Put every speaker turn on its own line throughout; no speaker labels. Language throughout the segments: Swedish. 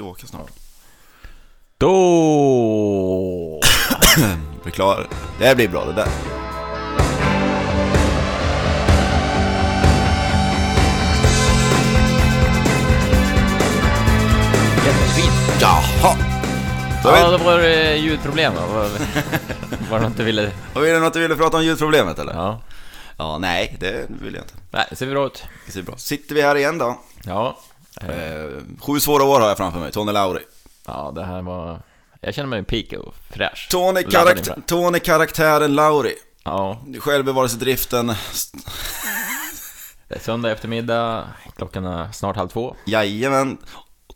åka snart.
Då...
Vi klarar det. Det här blir bra det där. Jaha! Så
Ja,
vet,
då var det ljudproblem då. Var, var det något du ville...
var det något du ville prata om ljudproblemet eller?
Ja.
Ja, nej, det vill jag inte.
Nej, det ser bra ut.
Det ser bra. Sitter vi här igen då.
Ja. Eh,
Eh, sju svåra år har jag framför mig, Tony Lauri.
Ja, det här var... Jag känner mig pigg och fräsch.
Tony,
Laddad
karakt
inför.
Tony karaktären Lauri.
Ja,
Självbevarelsedriften,
det är söndag eftermiddag. Klockan är snart halv två.
jajamän.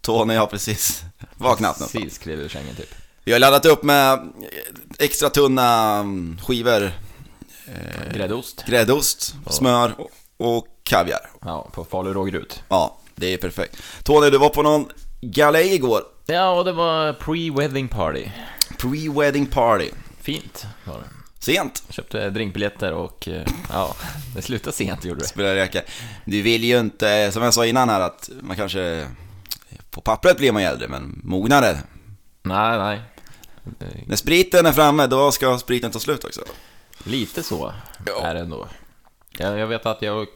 Tony har precis vaknat nästan.
Precis klev ur sängen typ.
Vi har laddat upp med extra tunna mm, skivor,
Gräddost.
gräddost, smör och- och kaviar.
Ja, på Falu rågrut.
Ja, det är perfekt. Tony, du var på någon galej igår.
Ja, och det var pre-wedding party.
Pre-wedding party.
Fint var det.
Sent,
Köpte drinkbiljetter och eh, ja, det slutade sent gjorde det.
spelar räcka. Du vill ju inte, som jag sa innan här, att man kanske... På pappret blir man ju äldre, men mognare.
Nej, nej.
När spriten är framme, då ska spriten ta slut också.
Lite så
Ja.
är det ändå. Jag, jag vet att jag,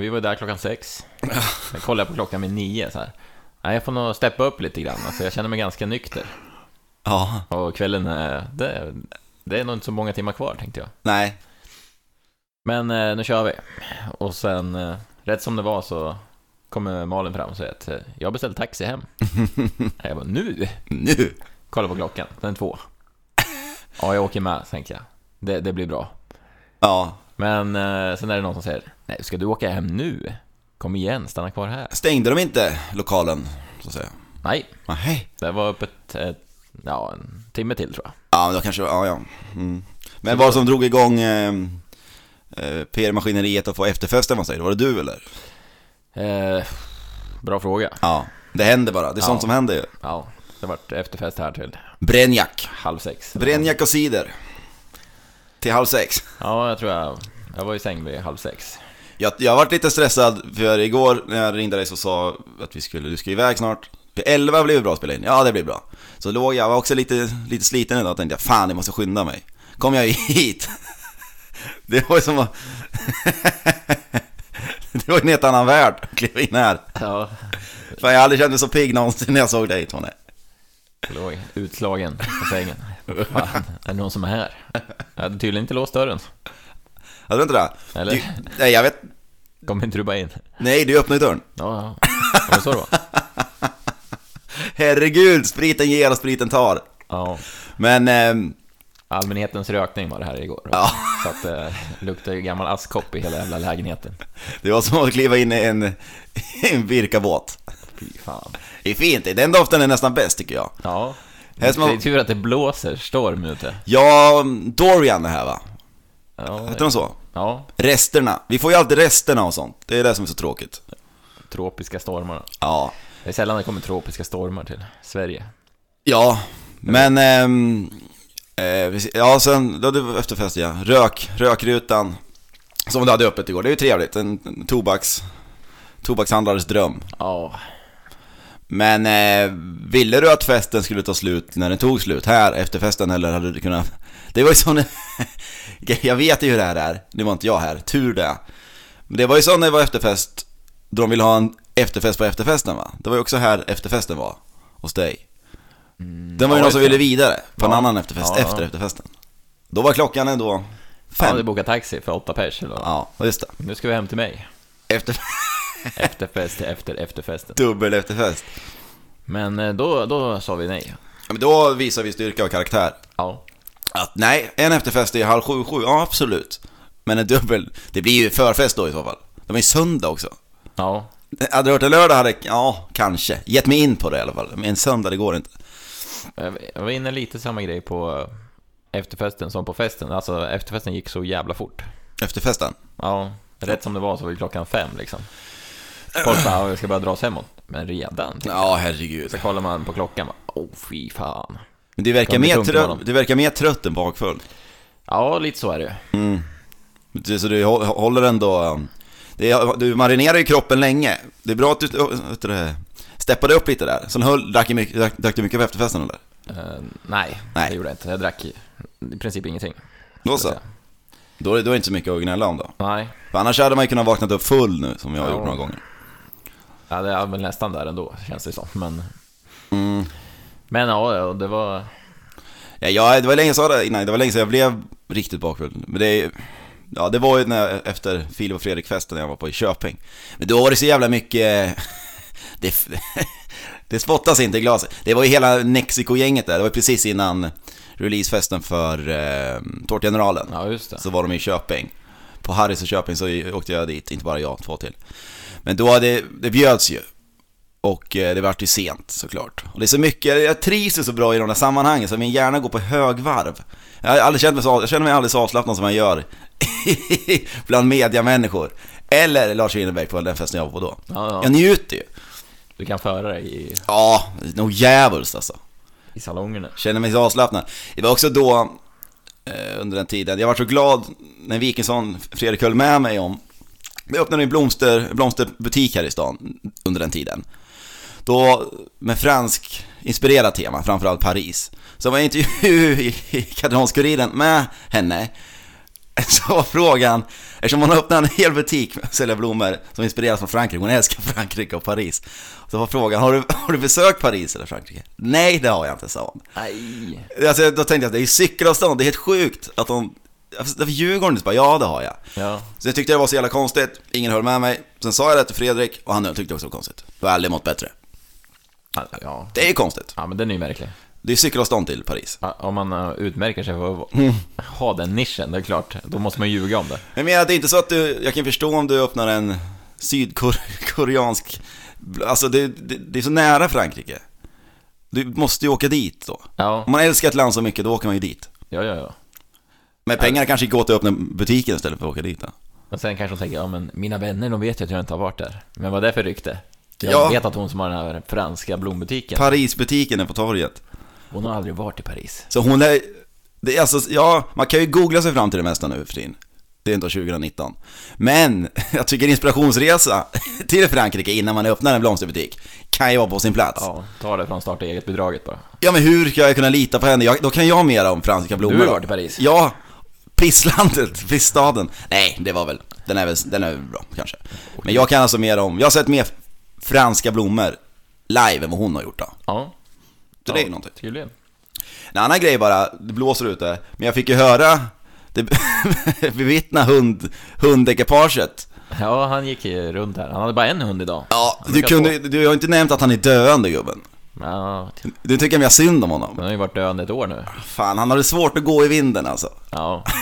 vi var där klockan sex. Jag kollade på klockan vid nio så här. Nej, jag får nog steppa upp lite grann. Alltså, jag känner mig ganska nykter.
Ja,
Och kvällen är, det, det är nog inte så många timmar kvar tänkte jag.
nej.
Men eh, nu kör vi. Och sen, eh, rätt som det var så kommer Malin fram och säger att eh, jag har beställt taxi hem. jag bara, nu?
Nu!
Kolla på klockan, den är två. Ja, jag åker med, tänker jag. Det, det blir bra.
Ja,
Men eh, sen är det någon som säger, nej, ska du åka hem nu? Kom igen, stanna kvar här.
stängde de inte lokalen, så att säga?
Nej,
Nej.
det var öppet, ett, ja, en timme till tror jag.
Ja, men då kanske, ja, ja. Mm. Men vad som drog igång eh, eh, PR-maskineriet att få efterfesten, vad säger du? Var det du eller?
Eh, bra fråga.
Ja, det händer bara. Det är
Ja.
sånt som händer ju.
Ja, det vart efterfest här till
Brännjack.
halv sex.
Brännjack och cider. Till halv sex.
Ja, jag tror jag, jag var i säng vid halv sex.
Jag, jag varit lite stressad för igår när jag ringde dig så sa att vi skulle, du ska iväg snart. Vid 11 blir bra att spela in. Ja, det blir bra. Så låg jag, var också lite, lite sliten idag och tänkte jag, fan jag måste skynda mig. Kom jag hit. Det var ju som att... Det var ju en helt annan värld att kliva in här.
Ja,
Fan, jag har aldrig känt mig så pigg någonsin när jag såg dig Tony.
låg utslagen på sängen. Fan, är det någon som är här? Jag hade tydligen inte låst dörren.
Hade du inte det?
Eller?
Du, nej, jag vet.
Kom inte du bara in?
Nej, du öppnade dörren.
Ja, ja. Var det så det var?
Herregud, spriten ger och spriten tar.
Ja.
Men, ehm,
Allmänhetens rökning var det här igår.
Ja.
Så att det eh, luktar ju gammal askkopp i hela jävla lägenheten.
det var som att kliva in i en, en virkabåt.
Fy fan.
Det är fint, den doften är nästan bäst tycker jag.
Ja.
Det är
tur att det blåser storm ute.
Ja, Dorian det här va?
Ja,
Heter de så?
ja,
Resterna. Vi får ju alltid resterna och sånt. Det är det som är så tråkigt.
tropiska stormar.
Ja.
Det är sällan det kommer tropiska stormar till Sverige.
Ja, men... ehm, eh, ja, sen... Då vi efterfest ja. Rök, rökrutan. Som du hade öppet igår. Det är ju trevligt. En, en tobaks... Tobakshandlares dröm.
Ja,
Men eh, ville du att festen skulle ta slut när den tog slut här efter festen eller hade du kunnat... Det var ju sån... jag vet ju hur det här är. Det var inte jag här, tur det. Men det var ju så när det var efterfest, då de ville ha en efterfest på efterfesten va? Det var ju också här efterfesten var, hos dig. Den var ju någon som ville vidare på en
Ja.
annan efterfest,
Ja,
efter efterfesten. Då var klockan ändå
jag
fem.
hade bokat taxi för åtta pers eller.
Ja, just det.
Nu ska vi hem till mig.
Efter...
Efterfest till efter efterfesten.
Dubbel efterfest.
Men eh, då, då sa vi nej.
Ja, men då visar vi styrka och karaktär.
Ja,
Att nej, en efterfest är halv sju, sju, ja absolut. Men en dubbel, det blir ju förfest då i så fall. De är ju söndag också.
ja,
Hade det varit en lördag hade, ja kanske, gett mig in på det i alla fall. Men en söndag, det går inte.
Jag var inne lite samma grej på eh, efterfesten som på festen. Alltså efterfesten gick så jävla fort.
Efterfesten.
Ja, rätt som det var så var det klockan fem liksom. Folk bara, "Ja, jag ska bara dra oss hemåt. Men redan?
Ja, herregud.
Så kollar man på klockan bara, oh fy fan.
Men det verkar, mer trött, det verkar mer trött än bakfull.
Ja, lite så är det.
Mm. Så du hå- håller ändå... um, är, du marinerar ju kroppen länge. Det är bra att du... vet du steppade upp lite där. Sen höll, drack, du mycket, drack, drack du mycket på efterfesten eller?
Eh, nej,
Nej.
det gjorde jag inte. Jag drack i, i princip ingenting.
Då så. Då, är- då är det inte så mycket att gnälla om då.
Nej,
För annars hade man ju kunnat vaknat upp full nu, som jag har
Ja.
gjort några gånger.
Ja, det är väl nästan där ändå, känns det som. Men,
Mm.
men ja, ja, det var...
Ja, jag, det var länge det innan, det var länge sedan jag blev riktigt bakfull. Men det, ja, det var ju när, jag- efter Filip och Fredrik-festen när jag var på i Köping. Men då var det så jävla mycket... Det, det spottas inte i glaset. Det var ju hela Mexiko-gänget där, det var precis innan releasefesten för eh, Tårtgeneralen.
Ja, just det.
Så var de i Köping. På Harrys och Köping så åkte jag dit, inte bara jag, två till. Men då, det, det bjöds ju. Och eh, det vart ju sent såklart. Och det är så mycket, jag trivs ju så bra i de där sammanhangen så min hjärna går på högvarv. Jag har aldrig känt mig så, jag känner mig aldrig så avslappnad som jag gör bland mediamänniskor. Eller Lars Winnerbäck på den festen jag var på då.
Ja, ja.
Jag njuter ju.
Du kan föra dig i,
Ja, nog djävulskt alltså.
i salongerna.
Känner mig så avslappnad. Det var också då, eh, under den tiden, jag var så glad när Wikingsson, Fredrik höll med mig om, vi öppnade en blomster, blomsterbutik här i stan under den tiden. Då med fransk inspirerat tema, framförallt Paris. Så var jag intervju i Katrineholms-Kuriren med henne. Så var frågan, eftersom hon öppnade en hel butik med att sälja blommor som inspireras från Frankrike, hon älskar Frankrike och Paris. Så var frågan, har du, har du besökt Paris eller Frankrike? Nej, det har jag inte, sa hon.
Nej.
Alltså, då tänkte jag det är cykelavstånd, det är helt sjukt att de... Ljuger hon inte? Bara, Ja, det har jag.
Ja,
Så jag tyckte det var så jävla konstigt, ingen höll med mig. Sen sa jag det till Fredrik och han tyckte det också var konstigt. Du har aldrig mått bättre.
ja.
Det är ju konstigt.
ja men den är ju märklig.
Det är cykelavstånd till Paris.
Ja, Om man eh, utmärker sig för att
Mm.
ha den nischen, det är klart, då måste man ljuga om det.
Jag menar, det är inte så att du, jag kan förstå om du öppnar en sydkoreansk, alltså det, det, det är så nära Frankrike. Du måste ju åka dit då.
Ja,
Om man älskar ett land så mycket, då åker man ju dit.
ja, ja. ja.
Men pengarna kanske går till att öppna butiken istället för att åka dit då.
Och sen kanske de tänker, ja men mina vänner, de vet ju att jag inte har varit där. Men vad är det för rykte? Jag
Ja.
vet att hon som har den här franska blombutiken,
Parisbutiken är på torget.
hon har aldrig varit i Paris.
Så hon är, det är alltså, ja, man kan ju googla sig fram till det mesta nu för tiden. Det är inte 2019. Men jag tycker inspirationsresa till Frankrike innan man öppnar en blomsterbutik kan ju vara på sin plats. Ja,
Ja, ta det från starta eget-bidraget bara.
men hur ska jag kunna lita på henne? Jag, då kan jag mera om franska blommor.
Du har varit i Paris.
Ja, pisslandet, pissstaden. Nej, det var väl, den är väl, den är väl bra kanske. Men jag kan alltså mer om, jag har sett mer franska blommor live än vad hon har gjort då.
Ja.
Så det är ju någonting.
Tydligen.
En annan grej bara, det blåser ute, men jag fick ju höra det, bevittna hund, hundekipaget.
Ja, han gick ju runt här. Han hade bara en hund idag.
Ja, du, kunde, du har inte nämnt att han är döende gubben.
Ja,
Du tycker mer synd om honom.
han har ju varit döende ett år nu.
Fan, han har det svårt att gå i vinden alltså.
Ja.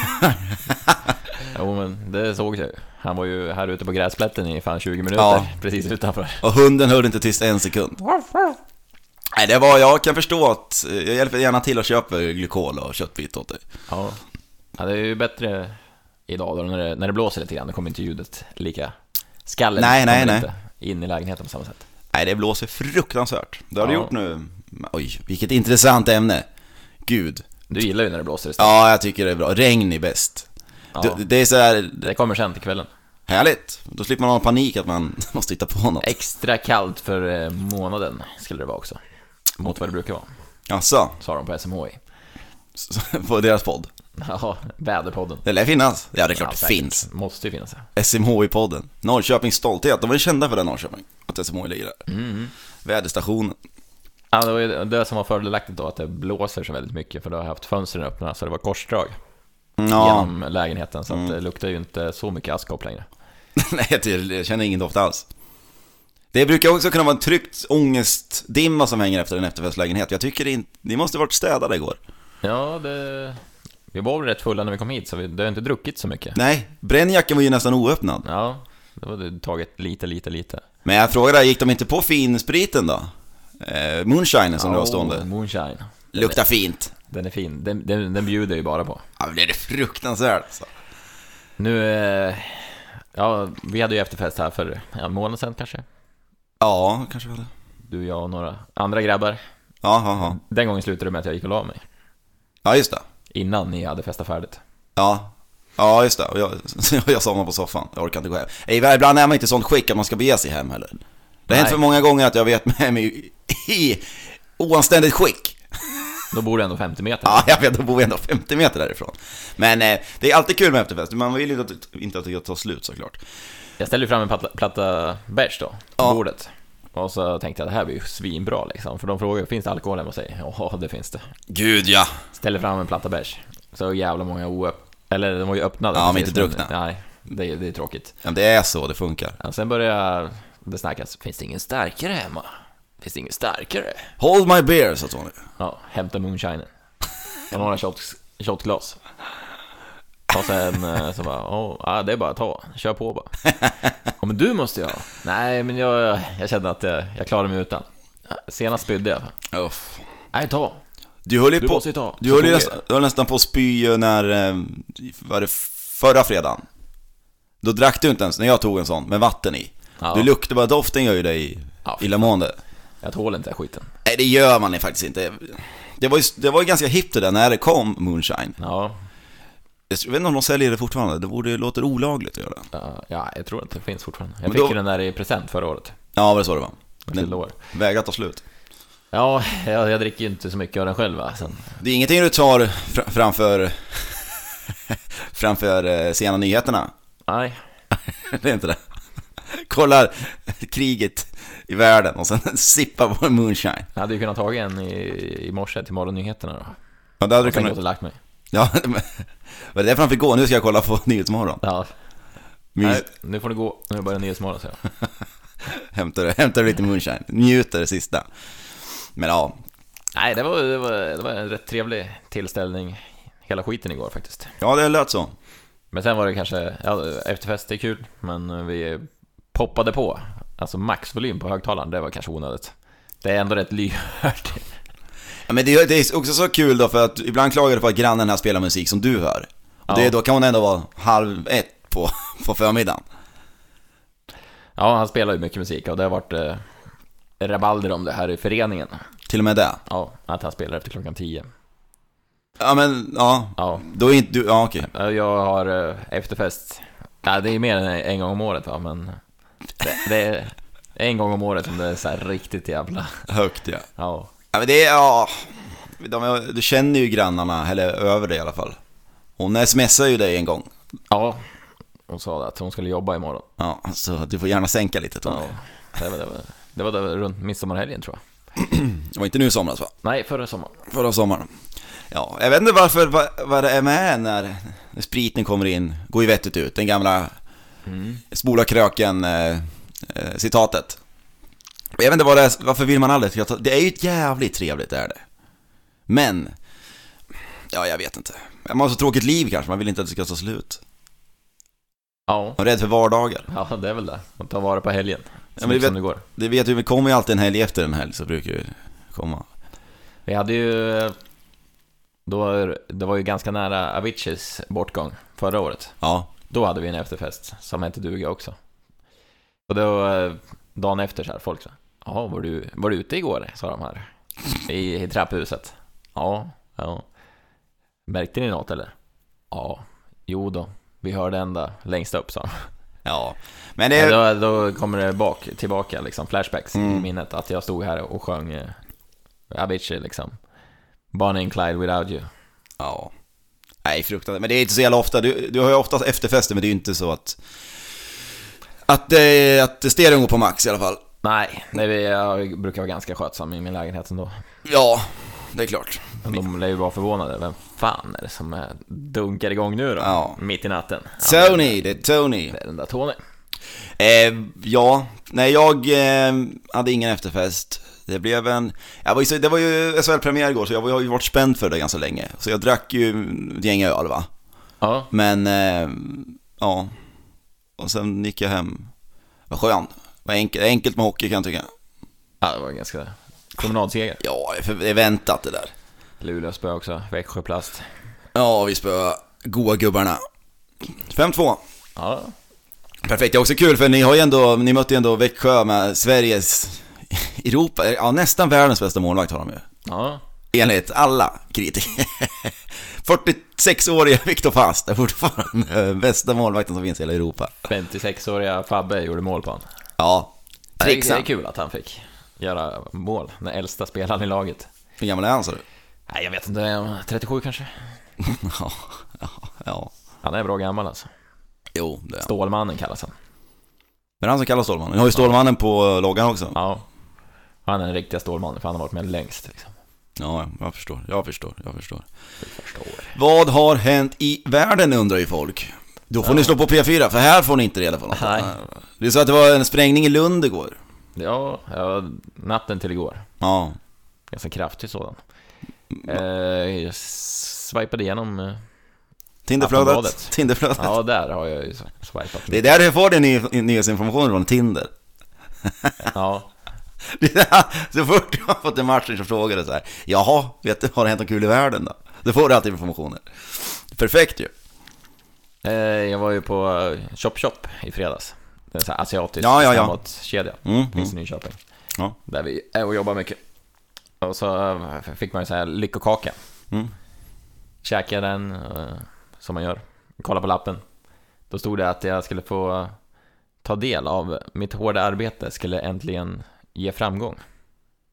Jo, men det såg jag. Han var ju här ute på gräsplätten i fan 20 minuter,
Ja.
precis utanför.
Och hunden hörde inte tyst en sekund. Nej, det var, jag kan förstå att, jag hjälper gärna till och köper glykol och köttbit åt dig.
Ja. ja, det är ju bättre idag då när det, när det blåser lite grann. Då kommer inte ljudet lika... Skallen
Nej, nej, nej.
inte in i lägenheten på samma sätt.
Nej, det blåser fruktansvärt. Det har du
Ja.
gjort nu. Oj, vilket intressant ämne. Gud.
Du gillar ju när det blåser istället.
Ja, jag tycker det är bra. Regn är bäst.
Ja.
Det, det är så här,
Det kommer sen till kvällen.
Härligt! Då slipper man ha panik att man måste hitta på något.
Extra kallt för eh, månaden skulle det vara också. Mot vad det brukar vara,
Jaså,
sa de på SMHI.
på deras podd.
Ja, väderpodden.
Det lär finnas. Ja, det är klart det
säkert.
finns.
Måste ju finnas. ja.
SMHI-podden. Norrköpings stolthet. De var ju kända för det Norrköping. Att SMHI ligger där.
Mm.
Väderstationen.
Ja, det var ju det som var fördelaktigt då, att det blåser så väldigt mycket, för då har jag haft fönstren öppna, så det var korsdrag
Ja,
genom lägenheten, så att det luktar ju inte så mycket askkopp längre.
nej jag känner ingen doft alls. Det brukar också kunna vara en tryckt ångestdimma som hänger efter en efterfestlägenhet. Jag tycker det, inte, det måste varit städade igår.
Ja, det... Vi var väl rätt fulla när vi kom hit, så vi, det har inte druckit så mycket.
Nej, brännjacken var ju nästan oöppnad.
Ja, det var det tagit lite, lite, lite.
Men jag frågade, gick de inte på finspriten då? Eh, moonshinen som du har
Oh,
stående.
Moonshine. Den
Luktar
är,
fint.
den är fin. Den, den, den bjuder ju bara på.
Ja, men det är fruktansvärt alltså.
Nu, eh, ja, vi hade ju efterfest här för en månad sedan kanske.
Ja, kanske var det.
Du, jag och några andra grabbar.
Ja, ja, ja.
Den gången slutade det med att jag gick och la mig.
Ja, just det.
Innan ni hade festat färdigt.
Ja. Ja, just det. Och jag, jag somnade på soffan. Jag orkar inte gå hem. Ibland är man inte i sånt skick att man ska bege sig hem heller. Det har hänt för många gånger att jag vet med mig i, i oanständigt skick.
Då bor du ändå 50 meter.
Ja, jag vet, då bor vi ändå 50 meter därifrån. Men eh, det är alltid kul med efterfest. Man vill ju inte att, det ska ta slut såklart.
Jag ställde ju fram en platta, platta bärs då, på
Ja.
bordet. Och så tänkte jag det här blir ju svinbra liksom. För de frågar, finns det alkohol hemma hos dig? Ja, det finns det.
Gud ja!
Ställer fram en platta bärs. Så jävla många oöpp... Eller de var ju öppnade.
Ja, men inte druckna.
Nej, det, är- det är tråkigt.
ja det är så det funkar.
Ja, sen började det snackas, finns det ingen starkare hemma? Finns det ingen starkare?
Hold my beer, sa Tony.
Ja, hämta moonshinen. Och några shot, shotglas. Och sen eh, så bara, ja, det är bara att ta, kör på bara. Ja, men du måste jag. Nej, men jag, jag kände att jag, jag klarar mig utan. Senast spydde jag.
Uff.
Nej, ta.
Du höll ju
Du
på...
måste ju ta.
Du höll ju nästan, du höll nästan på att spy när... eh, Var det förra fredagen? Då drack du inte ens när jag tog en sån med vatten i.
Ja.
Du luktade bara, doften gör ju dig
Ja,
illamående.
Jag tål inte den skiten.
Nej, det gör man ju faktiskt inte. Det var ju, det var ju ganska hippt det där när det kom moonshine.
Ja,
Jag vet inte om de säljer det fortfarande, det borde, låter olagligt att göra det.
ja, ja, jag tror att det finns fortfarande. Jag
Men
fick
då-
ju den där i present förra året.
Ja, var det så det var?
Fyllde år.
Ta slut.
Ja, jag, jag dricker ju inte så mycket av den själv va. Sen,
Det är ingenting du tar fr- framför, framför eh, sena nyheterna.
nej,
Det är inte det. Kollar kriget i världen och sen sippar på en moonshine.
jag hade ju kunnat ta en i, i morse till morgonnyheterna då.
Ja, det hade du
Och sen gått
kunnat...
och lagt mig.
Ja. Var det därför han fick gå? Nu ska jag kolla på Nyhetsmorgon.
Ja,
Mys...
nej, nu får du gå. Nu börjar Nyhetsmorgon så jag.
Hämtar, hämtar lite moonshine. Njuter det sista. Men ja,
Nej, det var, det, var, det var en rätt trevlig tillställning hela skiten igår faktiskt.
ja det lät så.
Men sen var det kanske, ja, efterfest är kul, men vi poppade på. Alltså maxvolym på högtalaren, det var kanske onödigt. Det är ändå rätt lyhört.
Ja, men det, är- det är också så kul då för att ibland klagar du på att grannen här spelar musik som du hör. Och det,
Ja.
då kan hon ändå vara halv ett på, på förmiddagen.
Ja, han spelar ju mycket musik och det har varit eh, rabalder om det här i föreningen.
Till och med det.
Ja, att han spelar efter klockan 10.
Ja men, ja.
Ja,
Då är inte du, ja okej.
jag har eh, efterfest. Ja, det är mer än en gång om året va, men det, det är en gång om året som det är så riktigt jävla...
Högt ja.
Ja,
Ja men det är, ja. De, du känner ju grannarna, eller över det i alla fall. Hon smsade ju dig en gång.
ja. Hon sa att hon skulle jobba imorgon.
Ja, så du får gärna sänka lite Tony.
Ja, det var, det var, det var där runt midsommarhelgen tror jag.
Det var inte nu i somras va?
Nej, förra sommaren.
Förra sommaren. Ja, jag vet inte varför, vad, vad det är med när, när spriten kommer in, går ju vettigt ut. Den gamla
Mm.
spola kröken eh, eh, citatet. Jag vet inte vad det är, varför vill man aldrig ska ta, Det är ju ett jävligt trevligt, det är det. Men, ja jag vet inte. Man har så tråkigt liv kanske, man vill inte att det ska ta slut.
Ja,
Man är rädd för vardagar.
ja, det är väl det. Att ta vara på helgen.
Ja, men det
som det går.
Det vet du, det kommer ju alltid en helg efter en helg så brukar det komma.
Vi hade ju... Då, det var ju ganska nära Aviciis bortgång förra året.
Ja,
Då hade vi en efterfest som hette duga också. Och då, eh, dagen efter så här, folk sa Ja, var du, var du ute igår? Sa de här. I, i trapphuset. Ja, ja. Märkte ni något eller? Ja, jo då. Vi hörde ända längst upp sa de.
ja. Men det,
Då, då kommer det bak, tillbaka liksom, flashbacks i
Mm.
minnet. Att jag stod här och sjöng eh, Avicii liksom. Bonnie and Clyde without you.
Ja. Nej, fruktansvärt. Men det är inte så jävla ofta. Du, du har ju oftast efterfester, men det är ju inte så att... Att, eh, att stereon går på max i alla fall.
Nej, nej, jag brukar vara ganska skötsam i min lägenhet ändå.
Ja, det är klart.
De lär ju vara förvånade. Vem fan är det som eh, dunkar igång nu då?
Ja.
Mitt i natten.
Tony, det är Tony.
Det är den där Tony.
Eh, ja, nej jag eh, hade ingen efterfest. Det blev en... Jag var ju, det var ju SHL-premiär igår, så jag har ju varit spänd för det ganska länge. Så jag drack ju ett gäng öl va.
Ja,
Men, eh, ja. Och sen gick jag hem. Vad skönt. Vad enkelt, enkelt med hockey kan jag tycka.
ja det var ganska promenadseger.
Ja, det är för- det är väntat det där.
Luleå spö också, Växjö plast.
Ja, vi spöade goa gubbarna. 5-2.
Ja,
Perfekt, det är också kul för ni har ju ändå, ni mötte ju ändå Växjö med Sveriges, Europa, ja nästan världens bästa målvakt har de ju.
ja.
Enligt alla kritiker. 46-åriga Viktor Fast är fortfarande bästa målvakten som finns i hela Europa.
56-åriga Fabbe gjorde mål på honom.
Ja,
är, det är kul att han fick göra mål, den äldsta spelaren i laget.
Hur gammal är han sa du?
Nej, jag vet inte, 37 kanske?
Ja, ja, ja.
Han är bra gammal alltså.
Jo, det är han.
Stålmannen kallas han.
Men det är han som kallas Stålmannen. Vi har ju Stålmannen på loggan också.
Ja. Han är den riktiga Stålmannen, för han har varit med längst liksom.
Ja, jag förstår, jag förstår, jag förstår.
Du förstår.
Vad har hänt i världen undrar ju folk. Då får ni slå på P4, för här får ni inte reda på något.
Nej.
Är så att det var en sprängning i Lund igår.
Ja, ja, natten till igår.
Ja.
Ganska kraftig sådan. Eh, jag swipade igenom... Eh,
Tinderflödet. Tinderflödet.
ja, där har jag ju swipat.
Det är där du får din ny- nyhetsinformation från Tinder.
Ja,
så fort du har fått en match så frågar du så här. Jaha, vet du, har det hänt något kul i världen då? Då får du alltid informationen. Perfekt ju.
eh, jag var ju på Chop Chop i fredags. Det är en sån här asiatisk
Ja, ja, ja.
snabbmatskedja.
Mm,
Finns i
mm.
Nyköping.
Ja.
Där vi är och jobbar mycket. Och så eh, fick man ju så här lyckokaka.
Mm.
Käkade den, eh, som man gör. Kolla på lappen. Då stod det att jag skulle få ta del av mitt hårda arbete skulle äntligen ge framgång.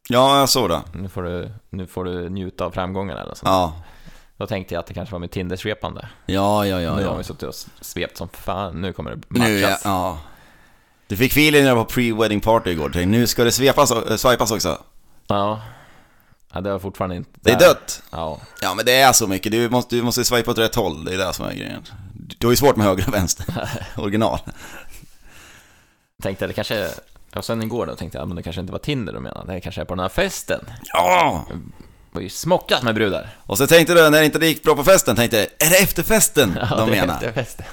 Ja, jag såg det.
Nu får du, nu får du njuta av framgången eller så.
Ja.
Då tänkte jag att det kanske var mitt Tindersvepande.
Ja, ja, ja.
nu har
ja.
vi suttit och svept som fan, nu kommer det matchas.
Nu, ja, ja. Du fick feeling när det var pre-wedding party igår. Tänkte, nu ska det svepas, äh, swipas också.
Ja. ja, det var fortfarande inte...
Det är dött.
Ja,
Ja, men det är så mycket. Du måste, du måste swipa åt rätt håll. Det är det som är grejen. Du har ju svårt med höger och vänster. Original.
tänkte det kanske... Och sen igår då tänkte jag, men det kanske inte var Tinder du menade, det kanske är på den här festen.
Ja!
Var ju smockat med brudar.
Och så tänkte du, när det inte gick bra på festen, tänkte jag, är det efterfesten
Ja,
de
det är
menar?
efter festen.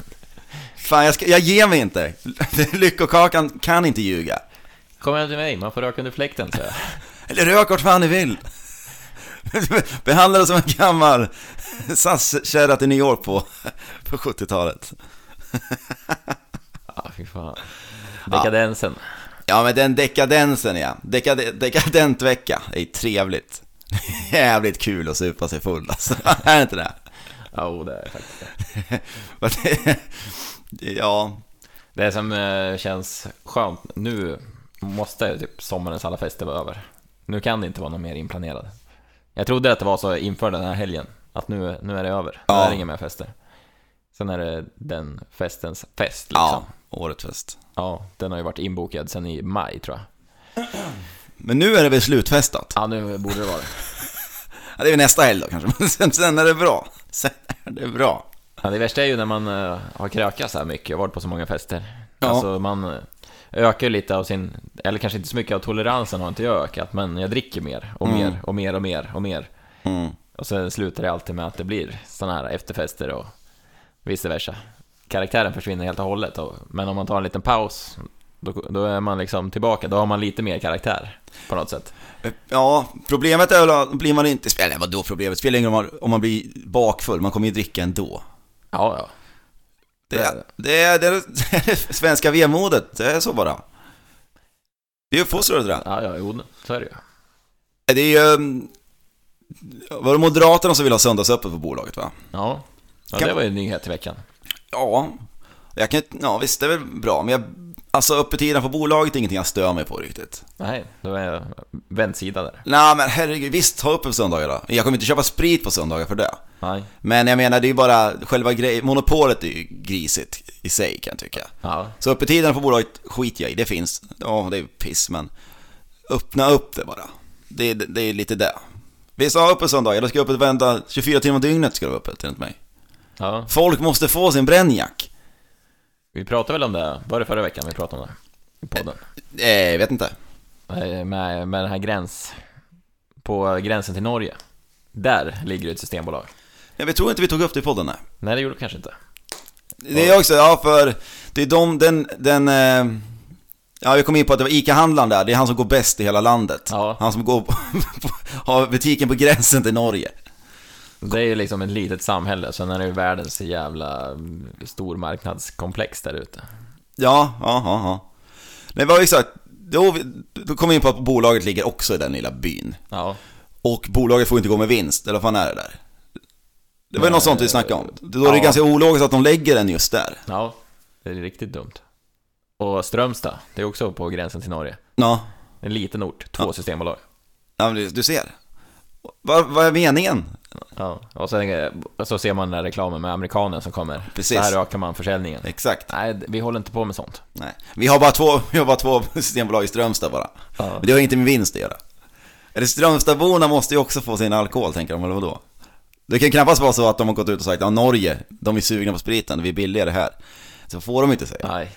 Fan, jag, ska, jag ger mig inte. Lyckokakan kan inte ljuga.
Kom hem till mig, man får röka under fläkten, så.
Eller rök vart fan ni vill. Behandla det som en gammal SAS-kärra till New York på, på 70-talet.
Ja, fy fan. Dekadensen.
Ja, men den dekadensen ja. Dekade, dekadent vecka. Det är trevligt. Jävligt kul att supa sig full alltså. Är det inte det?
Ja, oh, det är faktiskt det.
Ja,
Det som eh, känns skönt, nu måste typ sommarens alla fester vara över. Nu kan det inte vara något mer inplanerad. Jag trodde att det var så inför den här helgen, att nu, nu är det över. Nu
Ja.
är det inga mer fester. Sen är det den festens fest liksom.
ja,
Ja.
årets fest.
Den har ju varit inbokad sen i maj tror jag.
Men nu är det väl slutfestat?
Ja, nu borde det vara det.
Ja, det är väl nästa helg då kanske, men sen, sen är det bra. Sen är det bra.
Ja, det värsta är ju när man eh, har krökat så här mycket och varit på så många fester.
Ja.
Alltså man eh, ökar ju lite av sin, eller kanske inte så mycket av toleransen har inte jag ökat, men jag dricker mer och
Mm.
mer och mer och mer och mer.
Mm.
Och sen slutar det alltid med att det blir sådana här efterfester och vice versa. Karaktären försvinner helt och hållet, men om man tar en liten paus, då, då är man liksom tillbaka, då har man lite mer karaktär på något sätt.
Ja, problemet är väl att blir man inte, eller vadå problemet? Spelar ingen roll om man, blir bakfull, man kommer ju dricka ändå.
Ja, ja.
Det är det, är, det, är det svenska vemodet, det är så bara. Vi är uppfostrade till det.
Ja, ja, jo, så är det ju.
Det är ju... um, Var det Moderaterna som vill ha söndagsöppet på bolaget va?
Ja, ja det var ju en nyhet i veckan.
Ja, jag kan ja visst det är väl bra, men jag, alltså öppettiden på bolaget är ingenting jag stör mig på riktigt.
Nej, då är jag vändsida där.
Nej men herregud, visst ha öppet på söndagar då. Jag kommer inte köpa sprit på söndagar för det.
Nej.
Men jag menar, det är ju bara själva grej, monopolet är ju grisigt i sig kan jag tycka.
Ja,
Så öppettiden på bolaget skiter jag i, det finns. Ja, det är piss men öppna upp det bara. Det, är- det är lite det. Vi sa öppet söndagar, då ska jag öppet vända 24 timmar om dygnet ska det vara öppet enligt mig.
Ja.
Folk måste få sin brännjack.
Vi pratade väl om det, var det förra veckan vi pratade om det? I podden.
Eh, jag vet inte.
Eh, Med, med den här gräns, på gränsen till Norge. Där ligger det ett systembolag.
Jag tror inte vi tog upp det i podden nej.
Nej, det gjorde det kanske inte.
Det är också, ja för det är de, den, den, eh, ja vi kom in på att det var ICA-handlaren där, det är han som går bäst i hela landet.
Ja.
Han som går på, har butiken på gränsen till Norge.
Det är ju liksom ett litet samhälle, sen är det ju världens jävla mm, stormarknadskomplex där ute.
Ja, ja, ja, ja. Ju så att, då, då kom vi in på att bolaget ligger också i den lilla byn.
Ja,
Och bolaget får inte gå med vinst, eller vad fan är det där? Det var ju
Nej,
något sånt vi snackade om. Då är det
ja.
ganska ologiskt att de lägger den just där.
ja, det är riktigt dumt. Och Strömstad, det är också på gränsen till Norge.
Ja,
En liten ort, två systembolag.
ja men du ser. Vad, vad är meningen?
Ja, och sen eh, så ser man den där reklamen med amerikanen som kommer.
Precis.
Så här ökar man försäljningen.
Exakt.
Nej, vi håller inte på med sånt.
Nej. Vi har bara två, vi har bara två systembolag i Strömstad bara.
Ja.
Men det har inte med vinst att göra. Eller Strömstadborna måste ju också få sin alkohol, tänker de, eller vadå? Det kan ju knappast vara så att de har gått ut och sagt ja Norge, de är sugna på spriten, vi är billigare här. Så får de inte säga.
Nej.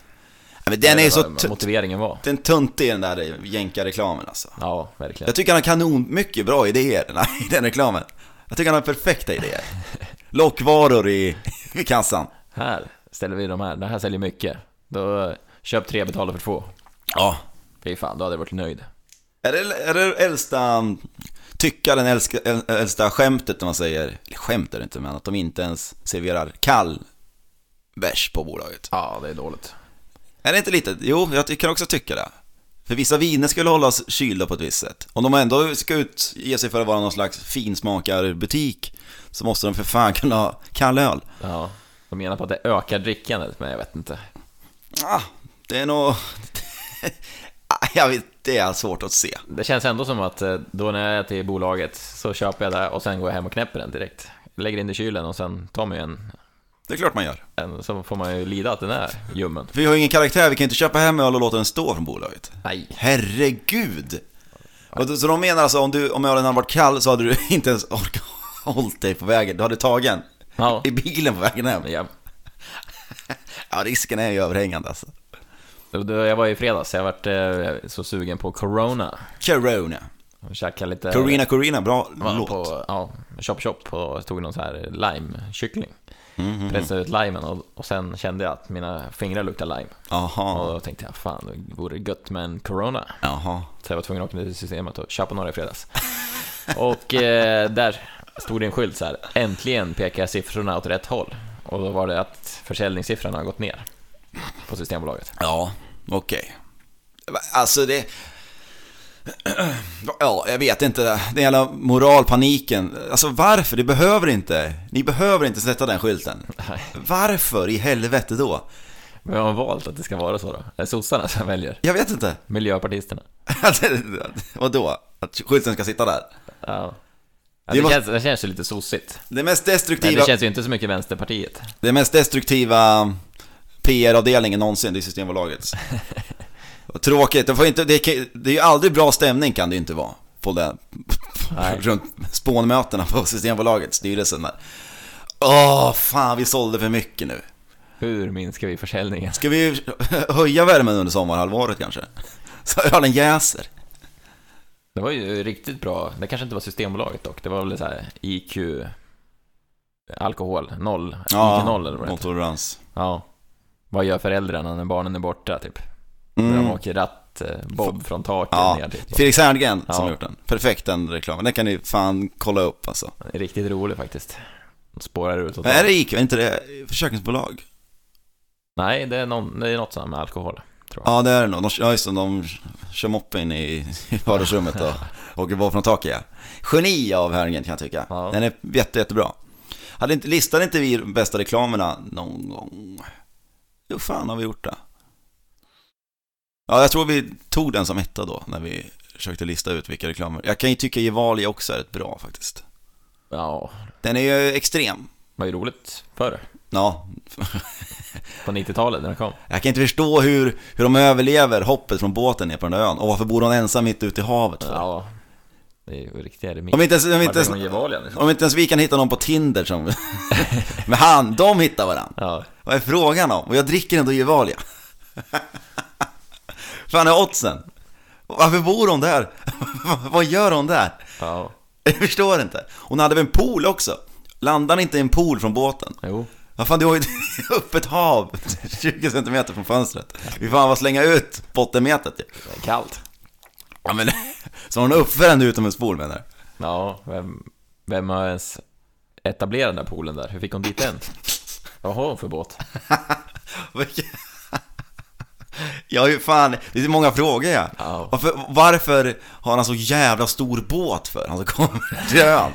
Men den är så tunt.
motiveringen var.
Den tuntig den där jänkarreklamen alltså.
Ja, verkligen.
Jag tycker han har kanon mycket bra idéer i den reklamen. Jag tycker han har perfekta idéer. Lockvaror i, i kassan.
Här ställer vi de här. Det här säljer mycket. Då köp tre, betala för två.
Ja.
Fy fan, då hade jag varit nöjd.
Är det, är det äldsta tyckaren, älska, äl- äldsta skämtet när man säger, eller skämt är det inte, men att de inte ens serverar kall bärs på bolaget?
Ja, det är dåligt.
Är det inte lite? Jo, jag kan också tycka det. För vissa viner skulle hållas kylda på ett visst sätt. Om de ändå ska ut, ge sig för att vara någon slags finsmakarbutik så måste de för fan kunna ha kall öl.
Ja, de menar på att det ökar drickandet, men jag vet inte.
Ah, det är nog... Jag vet, det är svårt att se.
Det känns ändå som att eh, då när jag är till bolaget så köper jag det och sen går jag hem och knäpper den direkt. Lägger in i kylen och sen tar man ju en,
Det är klart man gör.
så får man ju lida att den är ljummen.
Vi har ju ingen karaktär, vi kan inte köpa hem öl och låta den stå från bolaget.
Nej.
Herregud! Och Så de menar alltså om, du, om ölen hade varit kall så hade du inte ens orkat hållit dig på vägen. Du hade tagit en
Ja.
i bilen på vägen hem.
ja.
Ja, risken är ju överhängande alltså.
Jag var i fredags, jag varit eh, så sugen på Corona.
Corona.
Käkade lite...
Corina Corina, bra
var
låt.
på, ja, Chop Chop och tog någon så här lime-kyckling.
Mhm.
Pressade ut limen och, och sen kände jag att mina fingrar luktade lime. Och
Jaha,
då tänkte jag, fan det vore gött med en Corona.
jaha.
Så jag var tvungen att åka ner till systemet och köpa några i fredags. och eh, där stod det en skylt så här, äntligen pekar siffrorna åt rätt håll. Och då var det att försäljningssiffrorna har gått ner på Systembolaget.
Ja, okej. Alltså det... Ja, jag vet inte. Den jävla moralpaniken. Alltså varför? Det behöver inte. Ni behöver inte sätta den skylten.
Nej.
Varför i helvete då?
Vem har valt att det ska vara så då? Är det sossarna som väljer?
Jag vet inte.
Miljöpartisterna?
Vadå? Att skylten ska sitta där?
Ja. Ja,
Det
det,
var-
känns, det känns ju lite sossigt.
Det mest
Men
destruktiva,
det känns ju inte så mycket Vänsterpartiet.
det mest destruktiva PR-avdelningen någonsin, det är Systembolagets. Och Tråkigt, det, får inte, det, det är ju aldrig bra stämning kan det ju inte vara på
Nej.
runt spånmötena på Systembolagets styrelsen där. Åh, fan vi sålde för mycket nu.
Hur minskar vi försäljningen?
Ska vi höja värmen under sommarhalvåret kanske? Så ölen jäser.
Det var ju riktigt bra. Det kanske inte var Systembolaget dock. Det var väl så här IQ... Alkohol, noll. IQ noll eller vad det
nolltolerans.
Ja. Vad gör föräldrarna när barnen är borta typ? När de
Mm.
åker ratt, eh, bob från taket
Ja,
ner typ.
Felix Herngren som
Ja.
har gjort den. Perfekt den reklamen. Den kan ni fan kolla upp alltså.
Det är riktigt rolig faktiskt. De spårar ut åt
är det IQ? Är inte det försäkringsbolag?
Nej, det är, någon, det är något sånt med alkohol.
Ja, det är det nog. De, ja, just det, de kör moppe in i, i vardagsrummet och åker bort från taket. Ja. Geni av Herngren kan jag tycka.
Ja.
Den är jätte, jättebra. Hade inte, listade inte vi bästa reklamerna någon gång? Jo, fan har vi gjort det. Ja, jag tror vi tog den som etta då, när vi försökte lista ut vilka reklamer. Jag kan ju tycka Gevalia också är rätt bra faktiskt.
Ja,
Den är ju extrem.
var ju roligt förr.
Ja,
På 90-talet när den kom.
jag kan inte förstå hur, hur de överlever hoppet från båten ner på den där ön. Och varför bor hon ensam mitt ute i havet för?
Ja, det är ju riktiga remiss.
Om inte ens, om inte ens,
liksom.
om inte ens vi kan hitta någon på Tinder som... Men han, de hittar varandra.
Ja,
Vad är frågan om? Och jag dricker ändå Gevalia. Fan är oddsen? Varför bor hon där? Vad gör hon där?
ja,
Jag förstår inte. Hon hade väl en pool också? Landade inte i en pool från båten?
jo.
Vad fan, du har ju ett öppet hav 20 cm från fönstret. Vi fan vad slänga ut bottenmetet ju.
Det är kallt.
Ja men, så hon uppför en utomhuspool menar du?
Ja, vem, vem har ens etablerat den där poolen där? Hur fick hon dit den? Vad har hon för båt?
Vilken- Ja, ju fan, det är många frågor ja.
Ja.
Varför, varför har han så jävla stor båt för? Han som kommer till ön.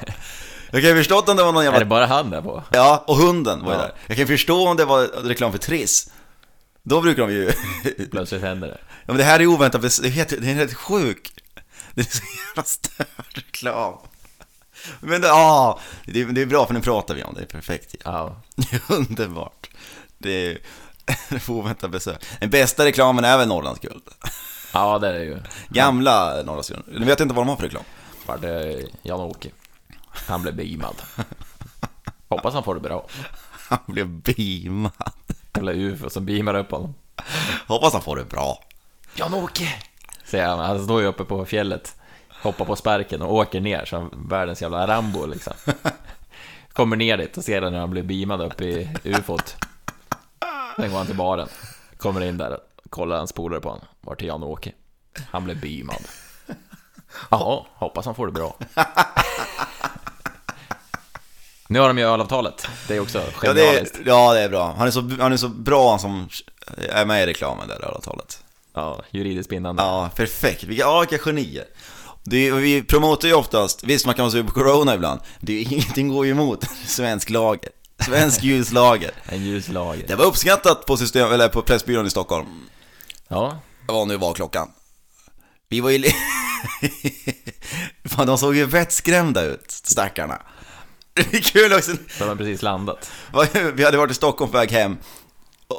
Jag kan ju förstå om det var någon
Är det
jävla...
bara han där på?
Ja, och hunden var ju
Ja.
där. Jag kan förstå om det var reklam för Triss. Då brukar de ju...
Plötsligt händer det.
Ja men det här är oväntat, det är helt, det är helt sjukt. Det är så jävla störd reklam. Men det, ah, det, det är bra för nu pratar vi om det, det är perfekt.
Ja.
Är underbart. Är, det är oväntat besök. Den bästa reklamen är väl Norrlandsguld?
ja, det är det ju.
Gamla Norrlandsguld. Du vet inte vad de har för reklam?
Var det Jan-Åke. Han blev beamad. Hoppas han får det bra.
Han blev beamad.
Eller UFO som beamar upp honom.
Hoppas han får det bra.
Jan-Åke! Säger han. Han står ju uppe på fjället. Hoppar på spärken och åker ner som världens jävla Rambo liksom. Kommer ner dit och ser när han blir beamad upp i ufot. Sen går han till baren. Kommer in där, kollar hans polare på honom. Vart är Jan-Åke? Han blev beamad. Jaha, hoppas han får det bra. Nu har de ju ölavtalet. Det är också
Ja det,
genialiskt.
är, ja, det är bra. Han är, så, han är så bra som är med i reklamen där, avtalet.
Ja, juridiskt bindande.
Ja, perfekt. Vilka, ja, vilka genier. Det, vi promotar ju oftast, visst man kan vara sur på corona ibland, det är, ingenting går ju emot svensk lager. Svensk ljuslager.
En ljuslager.
Det var uppskattat på, system, eller på Pressbyrån i Stockholm.
Ja,
Vad nu var klockan. Vi var ju... Fan, de såg ju vettskrämda ut, stackarna. Det är kul också.
så har precis landat.
Vi hade varit i Stockholm på väg hem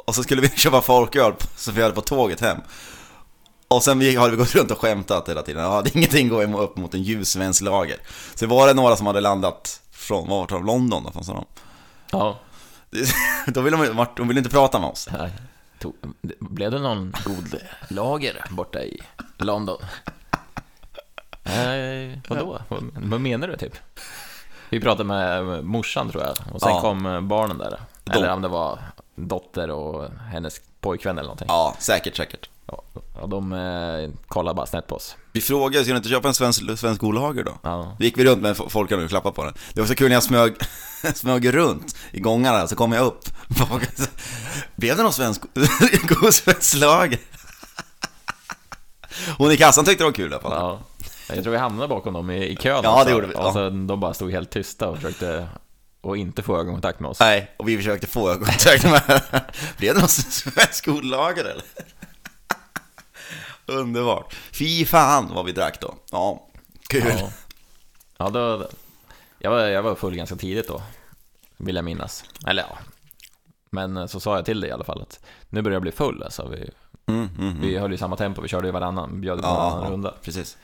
och så skulle vi köpa folköl så vi hade på tåget hem. Och sen vi, hade vi gått runt och skämtat hela tiden. Ja, det är ingenting går upp mot en ljus svensk lager. Så var det några som hade landat från, vad var det, London då? Från sådana.
Ja,
Då ville de, de ville inte prata med oss.
Nej. Tog, blev det någon god lager borta i London? Nej, vadå? Vad, vad menar du typ? Vi pratade med morsan tror jag, och sen
Ja.
kom barnen där. Eller om det var dotter och hennes pojkvän eller någonting.
Ja, säkert, säkert.
Ja, de eh, kollade bara snett på oss.
Vi frågade, ska du inte köpa en svensk, svensk olager då?
Ja.
Då gick vi runt med folk och klappade på den. Det var så kul när jag smög, smög runt i gångarna, så kom jag upp. Blev det någon svensk, god svensk lager? Hon i kassan tyckte det var kul i alla fall.
ja. Jag tror vi hamnade bakom dem i, i kön
Ja,
också.
det gjorde vi, ja.
Och sen de bara stod helt tysta och försökte och inte få ögonkontakt med oss.
Nej, och vi försökte få ögonkontakt med Blev det någon svensk olager eller? Underbart. Fy fan vad vi drack då. Ja, kul.
Ja, ja då, jag, var, jag var full ganska tidigt då, vill jag minnas. Eller ja, men så sa jag till dig i alla fall att nu börjar jag bli full. Alltså, vi,
Mm, mm, mm.
vi höll ju samma tempo, vi körde ju varannan, bjöd på varannan
ja,
runda.
precis.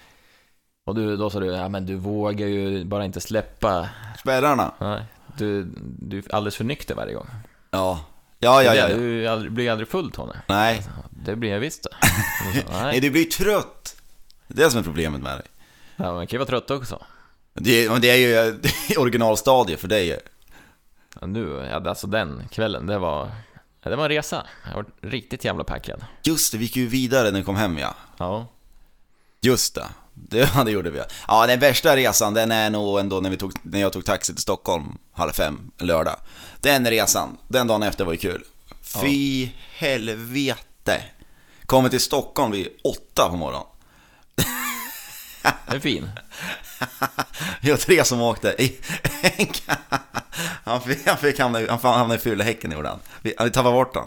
Och du, då sa du, ja men du vågar ju bara inte släppa,
Spärrarna.
nej, du, du är alldeles för nykter varje gång.
Ja. Ja, ja, ja.
Du blir aldrig full Tony.
Nej.
Det blir jag visst
Nej,
Nej,
du blir trött. Det är det som är problemet med dig.
ja, man kan ju vara trött också.
Det, men det är ju originalstadiet för dig.
Ja, nu, alltså den kvällen, det var, det var en resa. Jag var riktigt jävla packad.
Just det, vi gick ju vidare när vi kom hem ja.
Ja,
Just det. Det, ja, det gjorde vi. Ja, den värsta resan, den är nog ändå när, vi tog, när jag tog taxi till Stockholm halv fem lördag. Den resan, den dagen efter var ju kul. Fy helvete. Kommer till Stockholm vid åtta på morgonen.
det är fin.
Vi var tre som åkte. Han fick, han fick hamna, han hamnade i fyllehäcken gjorde han. Vi, vi tappade bort han.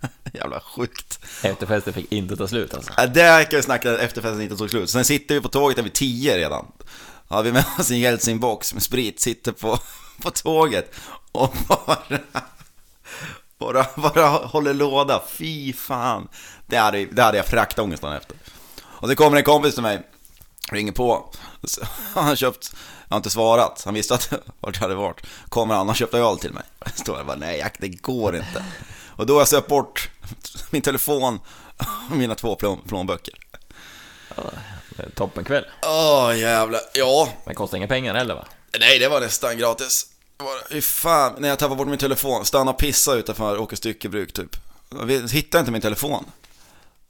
Jävla sjukt.
Efterfesten fick inte ta slut alltså.
Ja, där kan vi snacka efterfesten inte tog slut. Sen sitter vi på tåget där vid tio redan. Har vi med oss en Jeltsin-box med sprit, sitter på, på tåget och bara, bara, bara håller låda. Fy fan. Det hade, det hade jag fraktångest dagen efter. Och så kommer en kompis till mig, ringer på. Han har köpt, jag har inte svarat, han visste att, vart jag hade varit. Kommer han och köpt öl till mig. Står jag bara, nej Jack, det går inte. Och då har jag sökt bort min telefon och mina två plån, plånböcker.
Det är Toppenkväll.
Åh jävlar, ja.
Men kostar inga pengar heller va?
Nej, det var nästan gratis. Fy fan, när jag tappade bort min telefon, stanna och pissa utanför Åke Styckebruk typ. Vi hittade inte min telefon.